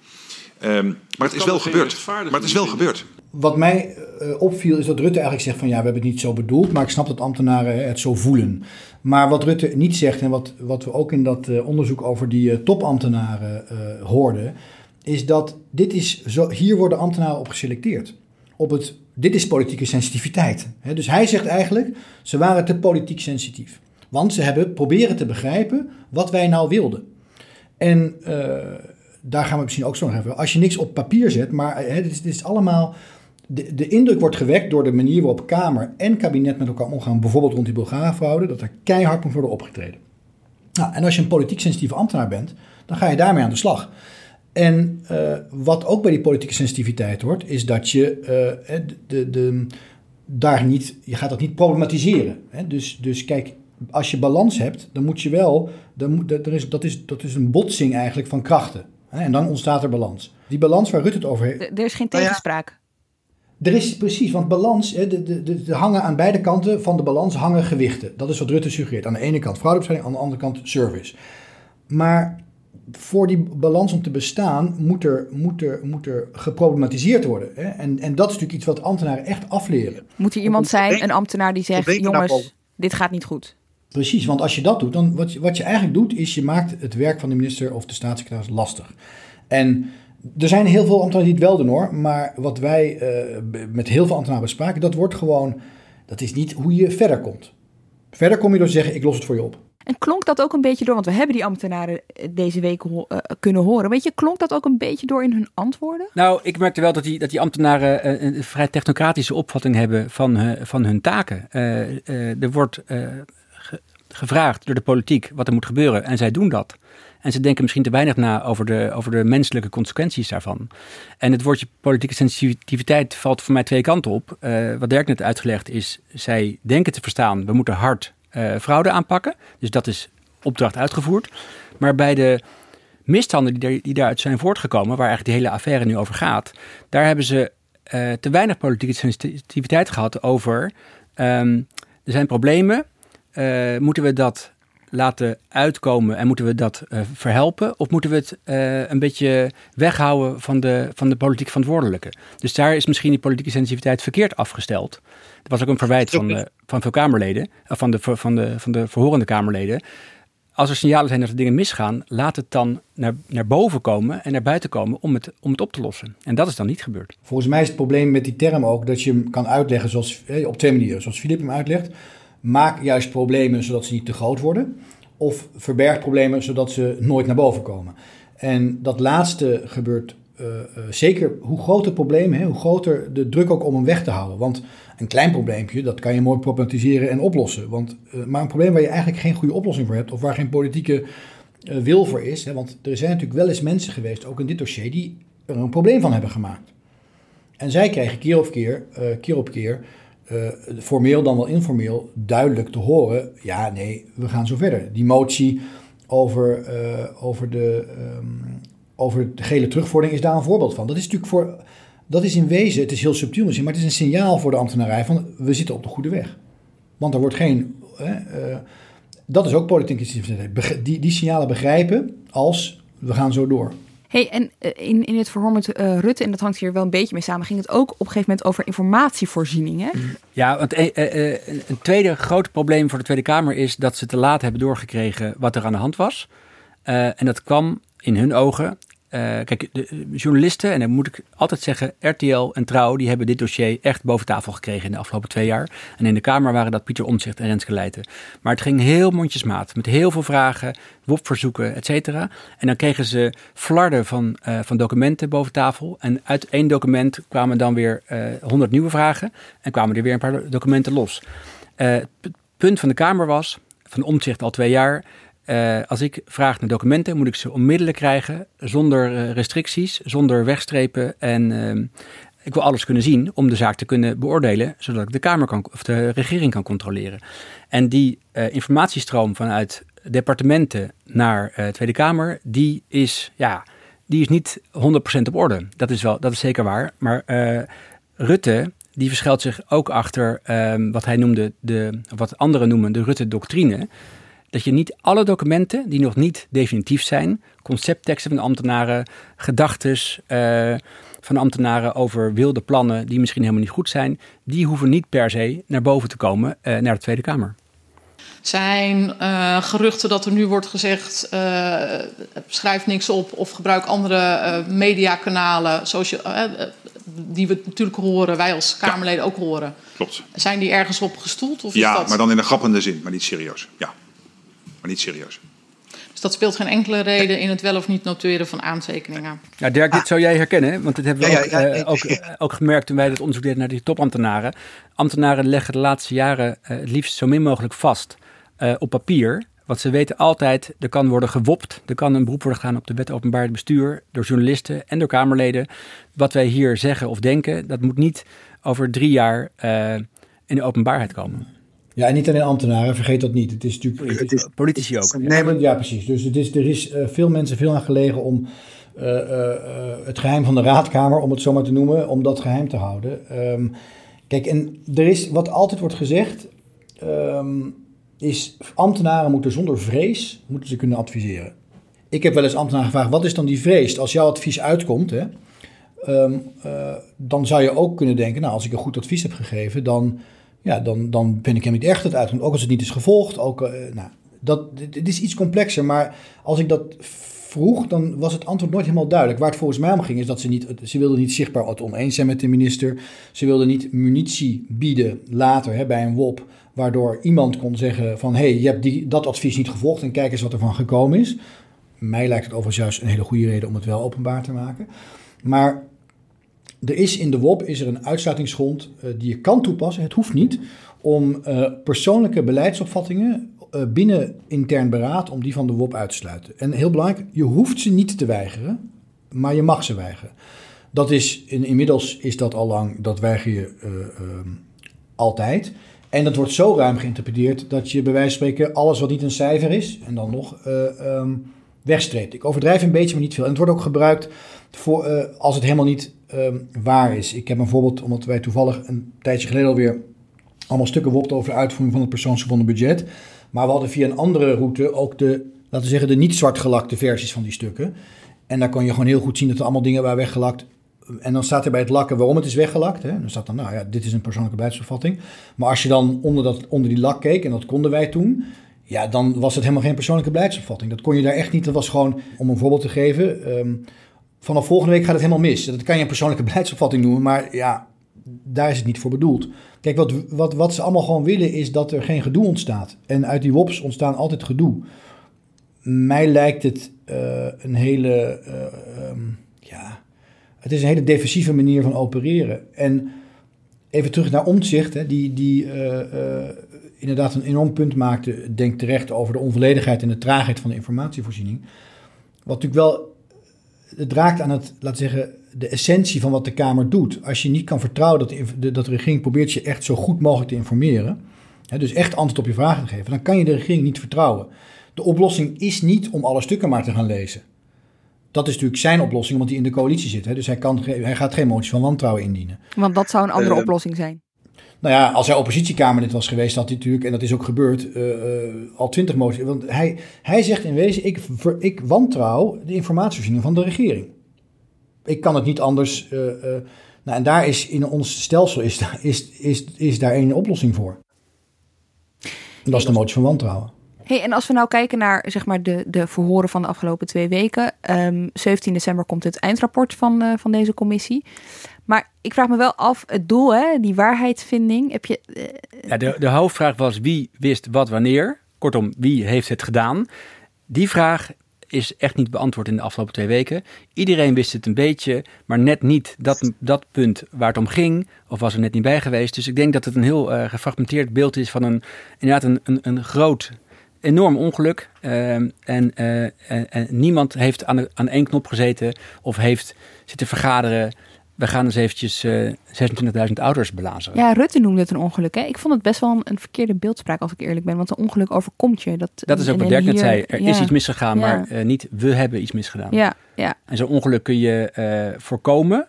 Um, maar het is wel gebeurd. Maar het is wel gebeurd. Wat mij uh, opviel is dat Rutte eigenlijk zegt van ja, we hebben het niet zo bedoeld, maar ik snap dat ambtenaren het zo voelen. Maar wat Rutte niet zegt en wat, wat we ook in dat uh, onderzoek over die uh, topambtenaren hoorden, is dat dit is zo, hier worden ambtenaren op geselecteerd. Op het, dit is politieke sensitiviteit. Hè? Dus hij zegt eigenlijk, ze waren te politiek sensitief. Want ze hebben proberen te begrijpen wat wij nou wilden. En uh, daar gaan we misschien ook zo nog even. Als je niks op papier zet, maar hè, dit, is, is allemaal. De, de, indruk wordt gewekt door de manier waarop Kamer en kabinet met elkaar omgaan, bijvoorbeeld rond die Bulgarenfraude, dat er keihard moet worden opgetreden. Nou, en als je een politiek sensitieve ambtenaar bent, dan ga je daarmee aan de slag. En uh, wat ook bij die politieke sensitiviteit hoort, is dat je uh, de, de, daar niet, je gaat dat niet problematiseren. Hè? Dus, dus kijk, als je balans hebt, dan moet je wel, dan, er is, dat, is, dat is een botsing eigenlijk van krachten. Hè? En dan ontstaat er balans. Die balans waar Rutte het over heeft. Er is geen nou tegenspraak. Er is precies, want balans, hè, de, de, de, hangen aan beide kanten van de balans hangen gewichten. Dat is wat Rutte suggereert. Aan de ene kant fraudebestrijding, aan de andere kant service. Maar voor die balans om te bestaan moet er, moet er, moet er geproblematiseerd worden. Hè? En, en dat is natuurlijk iets wat ambtenaren echt afleren. Moet er iemand zijn, een ambtenaar die zegt, jongens, dit gaat niet goed. Precies, want als je dat doet, dan wat je, wat je eigenlijk doet, is je maakt het werk van de minister of de staatssecretaris lastig. En er zijn heel veel ambtenaren die het wel doen hoor, maar wat wij uh, met heel veel ambtenaren bespraken, dat wordt gewoon, dat is niet hoe je verder komt. Verder kom je door te zeggen, ik los het voor je op. En klonk dat ook een beetje door, want we hebben die ambtenaren eh, deze week uh, kunnen horen. Weet je, klonk dat ook een beetje door in hun antwoorden? Nou, ik merkte wel dat die, dat die ambtenaren uh, een vrij technocratische opvatting hebben van, van hun taken. er wordt gevraagd door de politiek wat er moet gebeuren en zij doen dat. En ze denken misschien te weinig na over de, over de menselijke consequenties daarvan. En het woordje politieke sensitiviteit valt voor mij twee kanten op. Uh, wat Dirk net uitgelegd is, zij denken te verstaan, we moeten hard uh, fraude aanpakken. Dus dat is opdracht uitgevoerd. Maar bij de misstanden die, die daaruit zijn voortgekomen, waar eigenlijk die hele affaire nu over gaat, daar hebben ze uh, te weinig politieke sensitiviteit gehad over. Um, er zijn problemen. Uh, moeten we dat laten uitkomen en moeten we dat uh, verhelpen? Of moeten we het uh, een beetje weghouden van de, van de politiek verantwoordelijke? Dus daar is misschien die politieke sensitiviteit verkeerd afgesteld. Er was ook een verwijt van, uh, van veel Kamerleden, van de, van, de, van de verhorende Kamerleden. Als er signalen zijn dat er dingen misgaan, laat het dan naar, naar boven komen en naar buiten komen om het, om het op te lossen. En dat is dan niet gebeurd. Volgens mij is het probleem met die term ook dat je hem kan uitleggen zoals, op twee manieren. Zoals Filip hem uitlegt Maak juist problemen zodat ze niet te groot worden. Of verberg problemen zodat ze nooit naar boven komen. En dat laatste gebeurt uh, uh, zeker hoe groter het probleem, hè, hoe groter de druk ook om hem weg te houden. Want een klein probleempje, dat kan je mooi problematiseren en oplossen. Want, uh, maar een probleem waar je eigenlijk geen goede oplossing voor hebt, of waar geen politieke wil voor is. Hè, want er zijn natuurlijk wel eens mensen geweest, ook in dit dossier, die er een probleem van hebben gemaakt. En zij krijgen keer op keer, keer op keer uh, formeel dan wel informeel duidelijk te horen: ja, nee, we gaan zo verder. Die motie over, uh, over, de, um, over de gele terugvordering is daar een voorbeeld van. Dat is natuurlijk voor. Dat is in wezen, het is heel subtiel misschien, maar het is een signaal voor de ambtenarij van we zitten op de goede weg. Want er wordt geen. Uh, dat is ook politieke die, die signalen begrijpen als we gaan zo door hey, en eh, in, in het verhoor met uh, Rutte, en dat hangt hier wel een beetje mee samen, ging het ook op een gegeven moment over informatievoorziening. Hè? Mm. Ja, want uh, een tweede groot probleem voor de Tweede Kamer is dat ze te laat hebben doorgekregen wat er aan de hand was. en dat kwam in hun ogen kijk, de journalisten, en dan moet ik altijd zeggen, RTL en Trouw, die hebben dit dossier echt boven tafel gekregen in de afgelopen twee jaar. En in de Kamer waren dat Pieter Omtzigt en Renske Leijten. Maar het ging heel mondjesmaat, met heel veel vragen, WOP-verzoeken, et cetera. En dan kregen ze flarden van, uh, van documenten boven tafel. En uit één document kwamen dan weer honderd nieuwe vragen en kwamen er weer een paar documenten los. het punt van de Kamer was, van Omtzigt al twee jaar, uh, als ik vraag naar documenten, moet ik ze onmiddellijk krijgen, zonder uh, restricties, zonder wegstrepen. En uh, ik wil alles kunnen zien om de zaak te kunnen beoordelen, zodat ik de Kamer kan, of de regering kan controleren. En die eh, informatiestroom vanuit departementen naar de Tweede Kamer, die is, ja, die is niet 100% op orde. Dat is, wel, dat is zeker waar. Maar Rutte, die verschuilt zich ook achter ehm, wat hij noemde, de, wat anderen noemen de Rutte-doctrine dat je niet alle documenten die nog niet definitief zijn, conceptteksten van ambtenaren, gedachtes uh, van ambtenaren over wilde plannen die misschien helemaal niet goed zijn, die hoeven niet per se naar boven te komen uh, naar de Tweede Kamer. Zijn uh, geruchten dat er nu wordt gezegd: uh, schrijf niks op of gebruik andere uh, mediakanalen, je, die we natuurlijk horen, wij als Kamerleden ja. ook horen. Klopt. Zijn die ergens op gestoeld? Of ja, is dat... maar dan in een grappende zin, maar niet serieus. Ja, maar niet serieus. Dus dat speelt geen enkele reden in het wel of niet noteren van aantekeningen. Ja, Dirk, dit zou jij herkennen, want dit hebben we ja, ook, ja, ja, uh, ook, ook, gemerkt toen wij het onderzoek deden naar die topambtenaren. Ambtenaren leggen de laatste jaren uh, het liefst zo min mogelijk vast op papier. Want ze weten altijd, er kan worden gewopt. Er kan een beroep worden gedaan op de wet openbaar bestuur door journalisten en door Kamerleden. Wat wij hier zeggen of denken, dat moet niet over drie jaar in de openbaarheid komen. Ja, en niet alleen ambtenaren, vergeet dat niet. Het is natuurlijk. Het is, politici ook. Nee, maar, ja, precies. Dus het is, er is uh, veel mensen veel aan gelegen om uh, uh, het geheim van de raadkamer, om het zo maar te noemen, om dat geheim te houden. Um, kijk, en er is wat altijd wordt gezegd, um, is ambtenaren moeten zonder vrees moeten ze kunnen adviseren. Ik heb wel eens ambtenaren gevraagd, wat is dan die vrees? Als jouw advies uitkomt, hè, um, dan zou je ook kunnen denken, nou, als ik een goed advies heb gegeven, dan ja, dan, dan ben ik hem niet echt het uitkomt. Ook als het niet is gevolgd. Ook, uh, nou, dat, het is iets complexer. Maar als ik dat vroeg, dan was het antwoord nooit helemaal duidelijk. Waar het volgens mij om ging, is dat ze niet, ze wilden niet zichtbaar het oneens zijn met de minister. Ze wilden niet munitie bieden later hè, bij een WOP, waardoor iemand kon zeggen van... hé, hey, je hebt die, dat advies niet gevolgd en kijk eens wat er van gekomen is. Mij lijkt het overigens juist een hele goede reden om het wel openbaar te maken. Maar er is in de WOP is er een uitsluitingsgrond uh, die je kan toepassen. Het hoeft niet om uh, persoonlijke beleidsopvattingen uh, binnen intern beraad om die van de WOP uit te sluiten. En heel belangrijk, je hoeft ze niet te weigeren, maar je mag ze weigeren. Dat is in, inmiddels is dat al lang, dat weiger je altijd. En dat wordt zo ruim geïnterpreteerd dat je bij wijze van spreken alles wat niet een cijfer is en dan nog um, wegstreept. Ik overdrijf een beetje, maar niet veel. En het wordt ook gebruikt voor, als het helemaal niet um, waar is. Ik heb een voorbeeld, omdat wij toevallig een tijdje geleden alweer allemaal stukken wopten over de uitvoering van het persoonsgebonden budget. Maar we hadden via een andere route ook de, laten we zeggen, de niet zwart gelakte versies van die stukken. En daar kon je gewoon heel goed zien dat er allemaal dingen waren weggelakt. En dan staat er bij het lakken waarom het is weggelakt. Hè? Dan staat dan, nou ja, dit is een persoonlijke beleidsopvatting. Maar als je dan onder, dat, onder die lak keek, en dat konden wij toen, ja, dan was het helemaal geen persoonlijke beleidsopvatting. Dat kon je daar echt niet. Dat was gewoon, om een voorbeeld te geven, um, vanaf volgende week gaat het helemaal mis. Dat kan je een persoonlijke beleidsopvatting noemen, maar ja, daar is het niet voor bedoeld. Kijk, wat, wat, wat ze allemaal gewoon willen is dat er geen gedoe ontstaat. En uit die WOPs ontstaan altijd gedoe. Mij lijkt het uh, een hele, uh, um, ja, het is een hele defensieve manier van opereren. En even terug naar Omtzigt, hè, die, die uh, inderdaad een enorm punt maakte, denk terecht over de onvolledigheid en de traagheid van de informatievoorziening. Wat natuurlijk wel het raakt aan het, laten zeggen, de essentie van wat de Kamer doet. Als je niet kan vertrouwen dat de, dat de regering probeert je echt zo goed mogelijk te informeren, hè, dus echt antwoord op je vragen te geven, dan kan je de regering niet vertrouwen. De oplossing is niet om alle stukken maar te gaan lezen. Dat is natuurlijk zijn oplossing, omdat hij in de coalitie zit. Hè, dus hij, kan, hij gaat geen motie van wantrouwen indienen. Want dat zou een andere uh, oplossing zijn. Nou ja, als hij oppositiekamerlid was geweest, had hij natuurlijk, en dat is ook gebeurd, uh, uh, al twintig moties. Want hij, hij zegt in wezen, ik, ik wantrouw de informatievoorziening van de regering. Ik kan het niet anders. Uh, nou, en daar is in ons stelsel is, is, is, is daar één oplossing voor. Dat is de motie van wantrouwen. Hey, en als we nou kijken naar zeg maar, de, de verhoren van de afgelopen twee weken. Um, ehm, 17 december komt het eindrapport van, van deze commissie. Maar ik vraag me wel af, het doel, hè, die waarheidsvinding. Heb je, uh, ja, de, de hoofdvraag was wie wist wat wanneer. Kortom, wie heeft het gedaan? Die vraag is echt niet beantwoord in de afgelopen twee weken. Iedereen wist het een beetje, maar net niet dat, dat punt waar het om ging, of was er net niet bij geweest. Dus ik denk dat het een heel uh, gefragmenteerd beeld is van een, inderdaad een, een, een groot enorm ongeluk. En, uh, en, en, niemand heeft aan, de, aan één knop gezeten of heeft zitten vergaderen. We gaan eens eventjes uh, 26.000 ouders belazeren. Ja, Rutte noemde het een ongeluk. Hè? Ik vond het best wel een, een, verkeerde beeldspraak, als ik eerlijk ben. Want een ongeluk overkomt je. Dat, dat is ook wat Dirk net zei. Er ja. is iets misgegaan, ja. maar uh, niet we hebben iets misgedaan. Ja, ja. En zo'n ongeluk kun je uh, voorkomen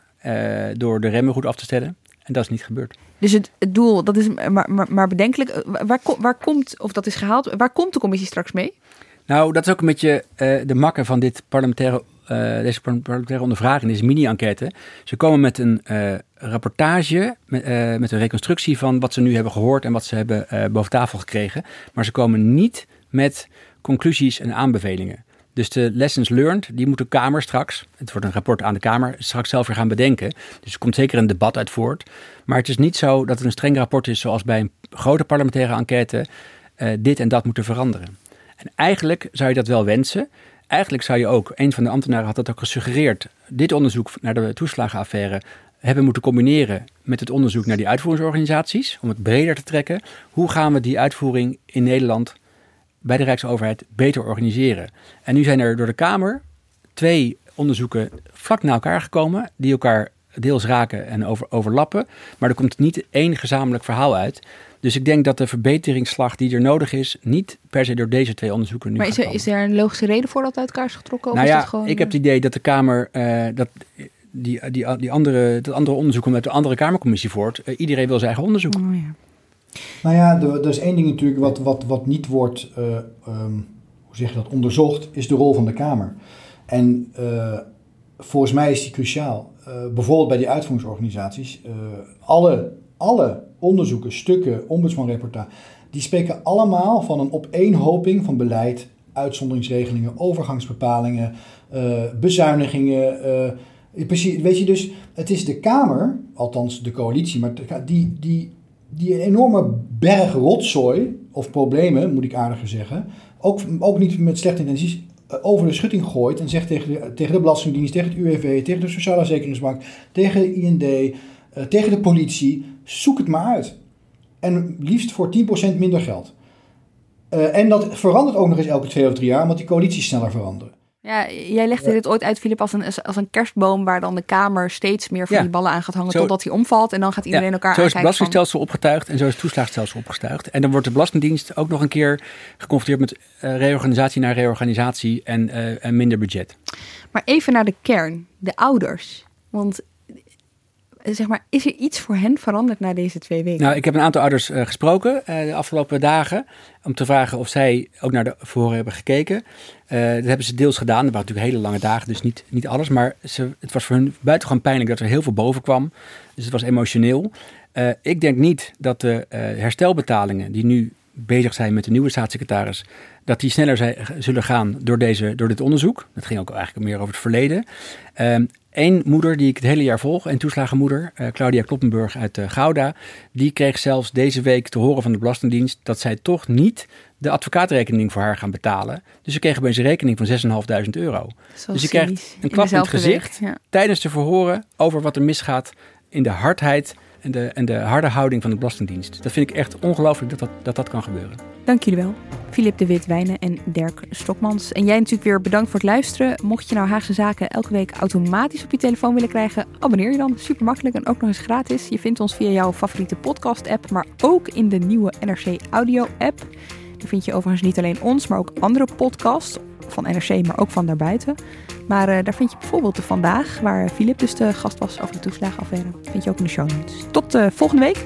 door de remmen goed af te stellen. En dat is niet gebeurd. Dus het, het doel, dat is maar, maar, maar bedenkelijk. Waar, waar komt, of dat is gehaald, waar komt de commissie straks mee? Nou, dat is ook een beetje uh, de makker van dit parlementaire deze parlementaire ondervraging, deze mini-enquête. Ze komen met een rapportage, met, met, een reconstructie van wat ze nu hebben gehoord en wat ze hebben boven tafel gekregen. Maar ze komen niet met conclusies en aanbevelingen. Dus de lessons learned, die moet de Kamer straks, het wordt een rapport aan de Kamer, straks zelf weer gaan bedenken. Dus er komt zeker een debat uit voort. Maar het is niet zo dat het een streng rapport is zoals bij een grote parlementaire enquête uh, dit en dat moeten veranderen. En eigenlijk zou je dat wel wensen. Eigenlijk zou je ook, een van de ambtenaren had dat ook gesuggereerd, dit onderzoek naar de toeslagenaffaire hebben moeten combineren met het onderzoek naar die uitvoeringsorganisaties, om het breder te trekken. Hoe gaan we die uitvoering in Nederland bij de Rijksoverheid beter organiseren. En nu zijn er door de Kamer twee onderzoeken vlak na elkaar gekomen, die elkaar deels raken en over, overlappen. Maar er komt niet één gezamenlijk verhaal uit. Dus ik denk dat de verbeteringsslag die er nodig is, niet per se door deze twee onderzoeken nu Maar is er, is er een logische reden voor dat uit elkaar is getrokken? Of nou is ja, dat gewoon, ik heb het idee dat de Kamer uh, dat die, die, die andere, dat andere onderzoek met de andere Kamercommissie voort. Uh, iedereen wil zijn eigen onderzoek. Oh, ja. Nou ja, er, is één ding natuurlijk wat, wat, wat niet wordt, uh, um, hoe zeg je dat, onderzocht, is de rol van de Kamer. En uh, volgens mij is die cruciaal. Uh, bijvoorbeeld bij die uitvoeringsorganisaties. alle, alle onderzoeken, stukken, ombudsmanreportage, die spreken allemaal van een opeenhoping van beleid, uitzonderingsregelingen, overgangsbepalingen, bezuinigingen. precies, weet je dus, het is de Kamer, althans de coalitie, maar die, die die een enorme berg rotzooi, of problemen moet ik aardiger zeggen, ook, ook niet met slechte intenties, eh, over de schutting gooit en zegt tegen de, tegen de Belastingdienst, tegen het UWV, tegen de Sociale Zekeringsbank, tegen IND, eh, tegen de politie, zoek het maar uit. En liefst voor 10% minder geld. Uh, en dat verandert ook nog eens elke twee of drie jaar, want die coalities sneller veranderen. Ja, jij legde dit ooit uit, Filip, als een, als een kerstboom waar dan de Kamer steeds meer van die ballen aan gaat hangen totdat hij omvalt en dan gaat iedereen elkaar Zo is het belastingstelsel opgetuigd en zo is het toeslagstelsel opgetuigd. En dan wordt de Belastingdienst ook nog een keer geconfronteerd met uh, reorganisatie naar reorganisatie en, uh, en minder budget. Maar even naar de kern, de ouders. Want zeg maar, is er iets voor hen veranderd na deze twee weken? Nou, ik heb een aantal ouders uh, gesproken uh, de afgelopen dagen. Om te vragen of zij ook naar de hebben gekeken. Uh, dat hebben ze deels gedaan. Dat waren natuurlijk hele lange dagen, dus niet, niet alles. Maar ze, het was voor hun buitengewoon pijnlijk dat er heel veel boven kwam. Dus het was emotioneel. ik denk niet dat de herstelbetalingen die nu bezig zijn met de nieuwe staatssecretaris, dat die sneller zullen gaan door, deze, door dit onderzoek. Dat ging ook eigenlijk meer over het verleden. Ehm, Eén moeder die ik het hele jaar volg, een toeslagenmoeder, uh, Claudia Kloppenburg uit uh, Gouda, die kreeg zelfs deze week te horen van de Belastingdienst dat zij toch niet de advocaatrekening voor haar gaan betalen. Dus ze kregen bij een rekening van 6.500 euro. Zo dus je krijgt een klap in het gezicht week, ja. tijdens de verhoren over wat er misgaat in de hardheid en de, en de harde houding van de Belastingdienst. Dat vind ik echt ongelooflijk dat dat, dat dat kan gebeuren. Dank jullie wel. Filip de Wit-Wijnen en Dirk Stokmans. En jij natuurlijk weer bedankt voor het luisteren. Mocht je nou Haagse Zaken elke week automatisch op je telefoon willen krijgen, abonneer je dan. Super makkelijk en ook nog eens gratis. Je vindt ons via jouw favoriete podcast-app, maar ook in de nieuwe NRC Audio-app. Daar vind je overigens niet alleen ons, maar ook andere podcasts van NRC, maar ook van daarbuiten. Maar uh, daar vind je bijvoorbeeld de Vandaag, waar Filip dus de gast was over de toeslagenaffaire. Vind je ook in de show notes. Tot uh, volgende week.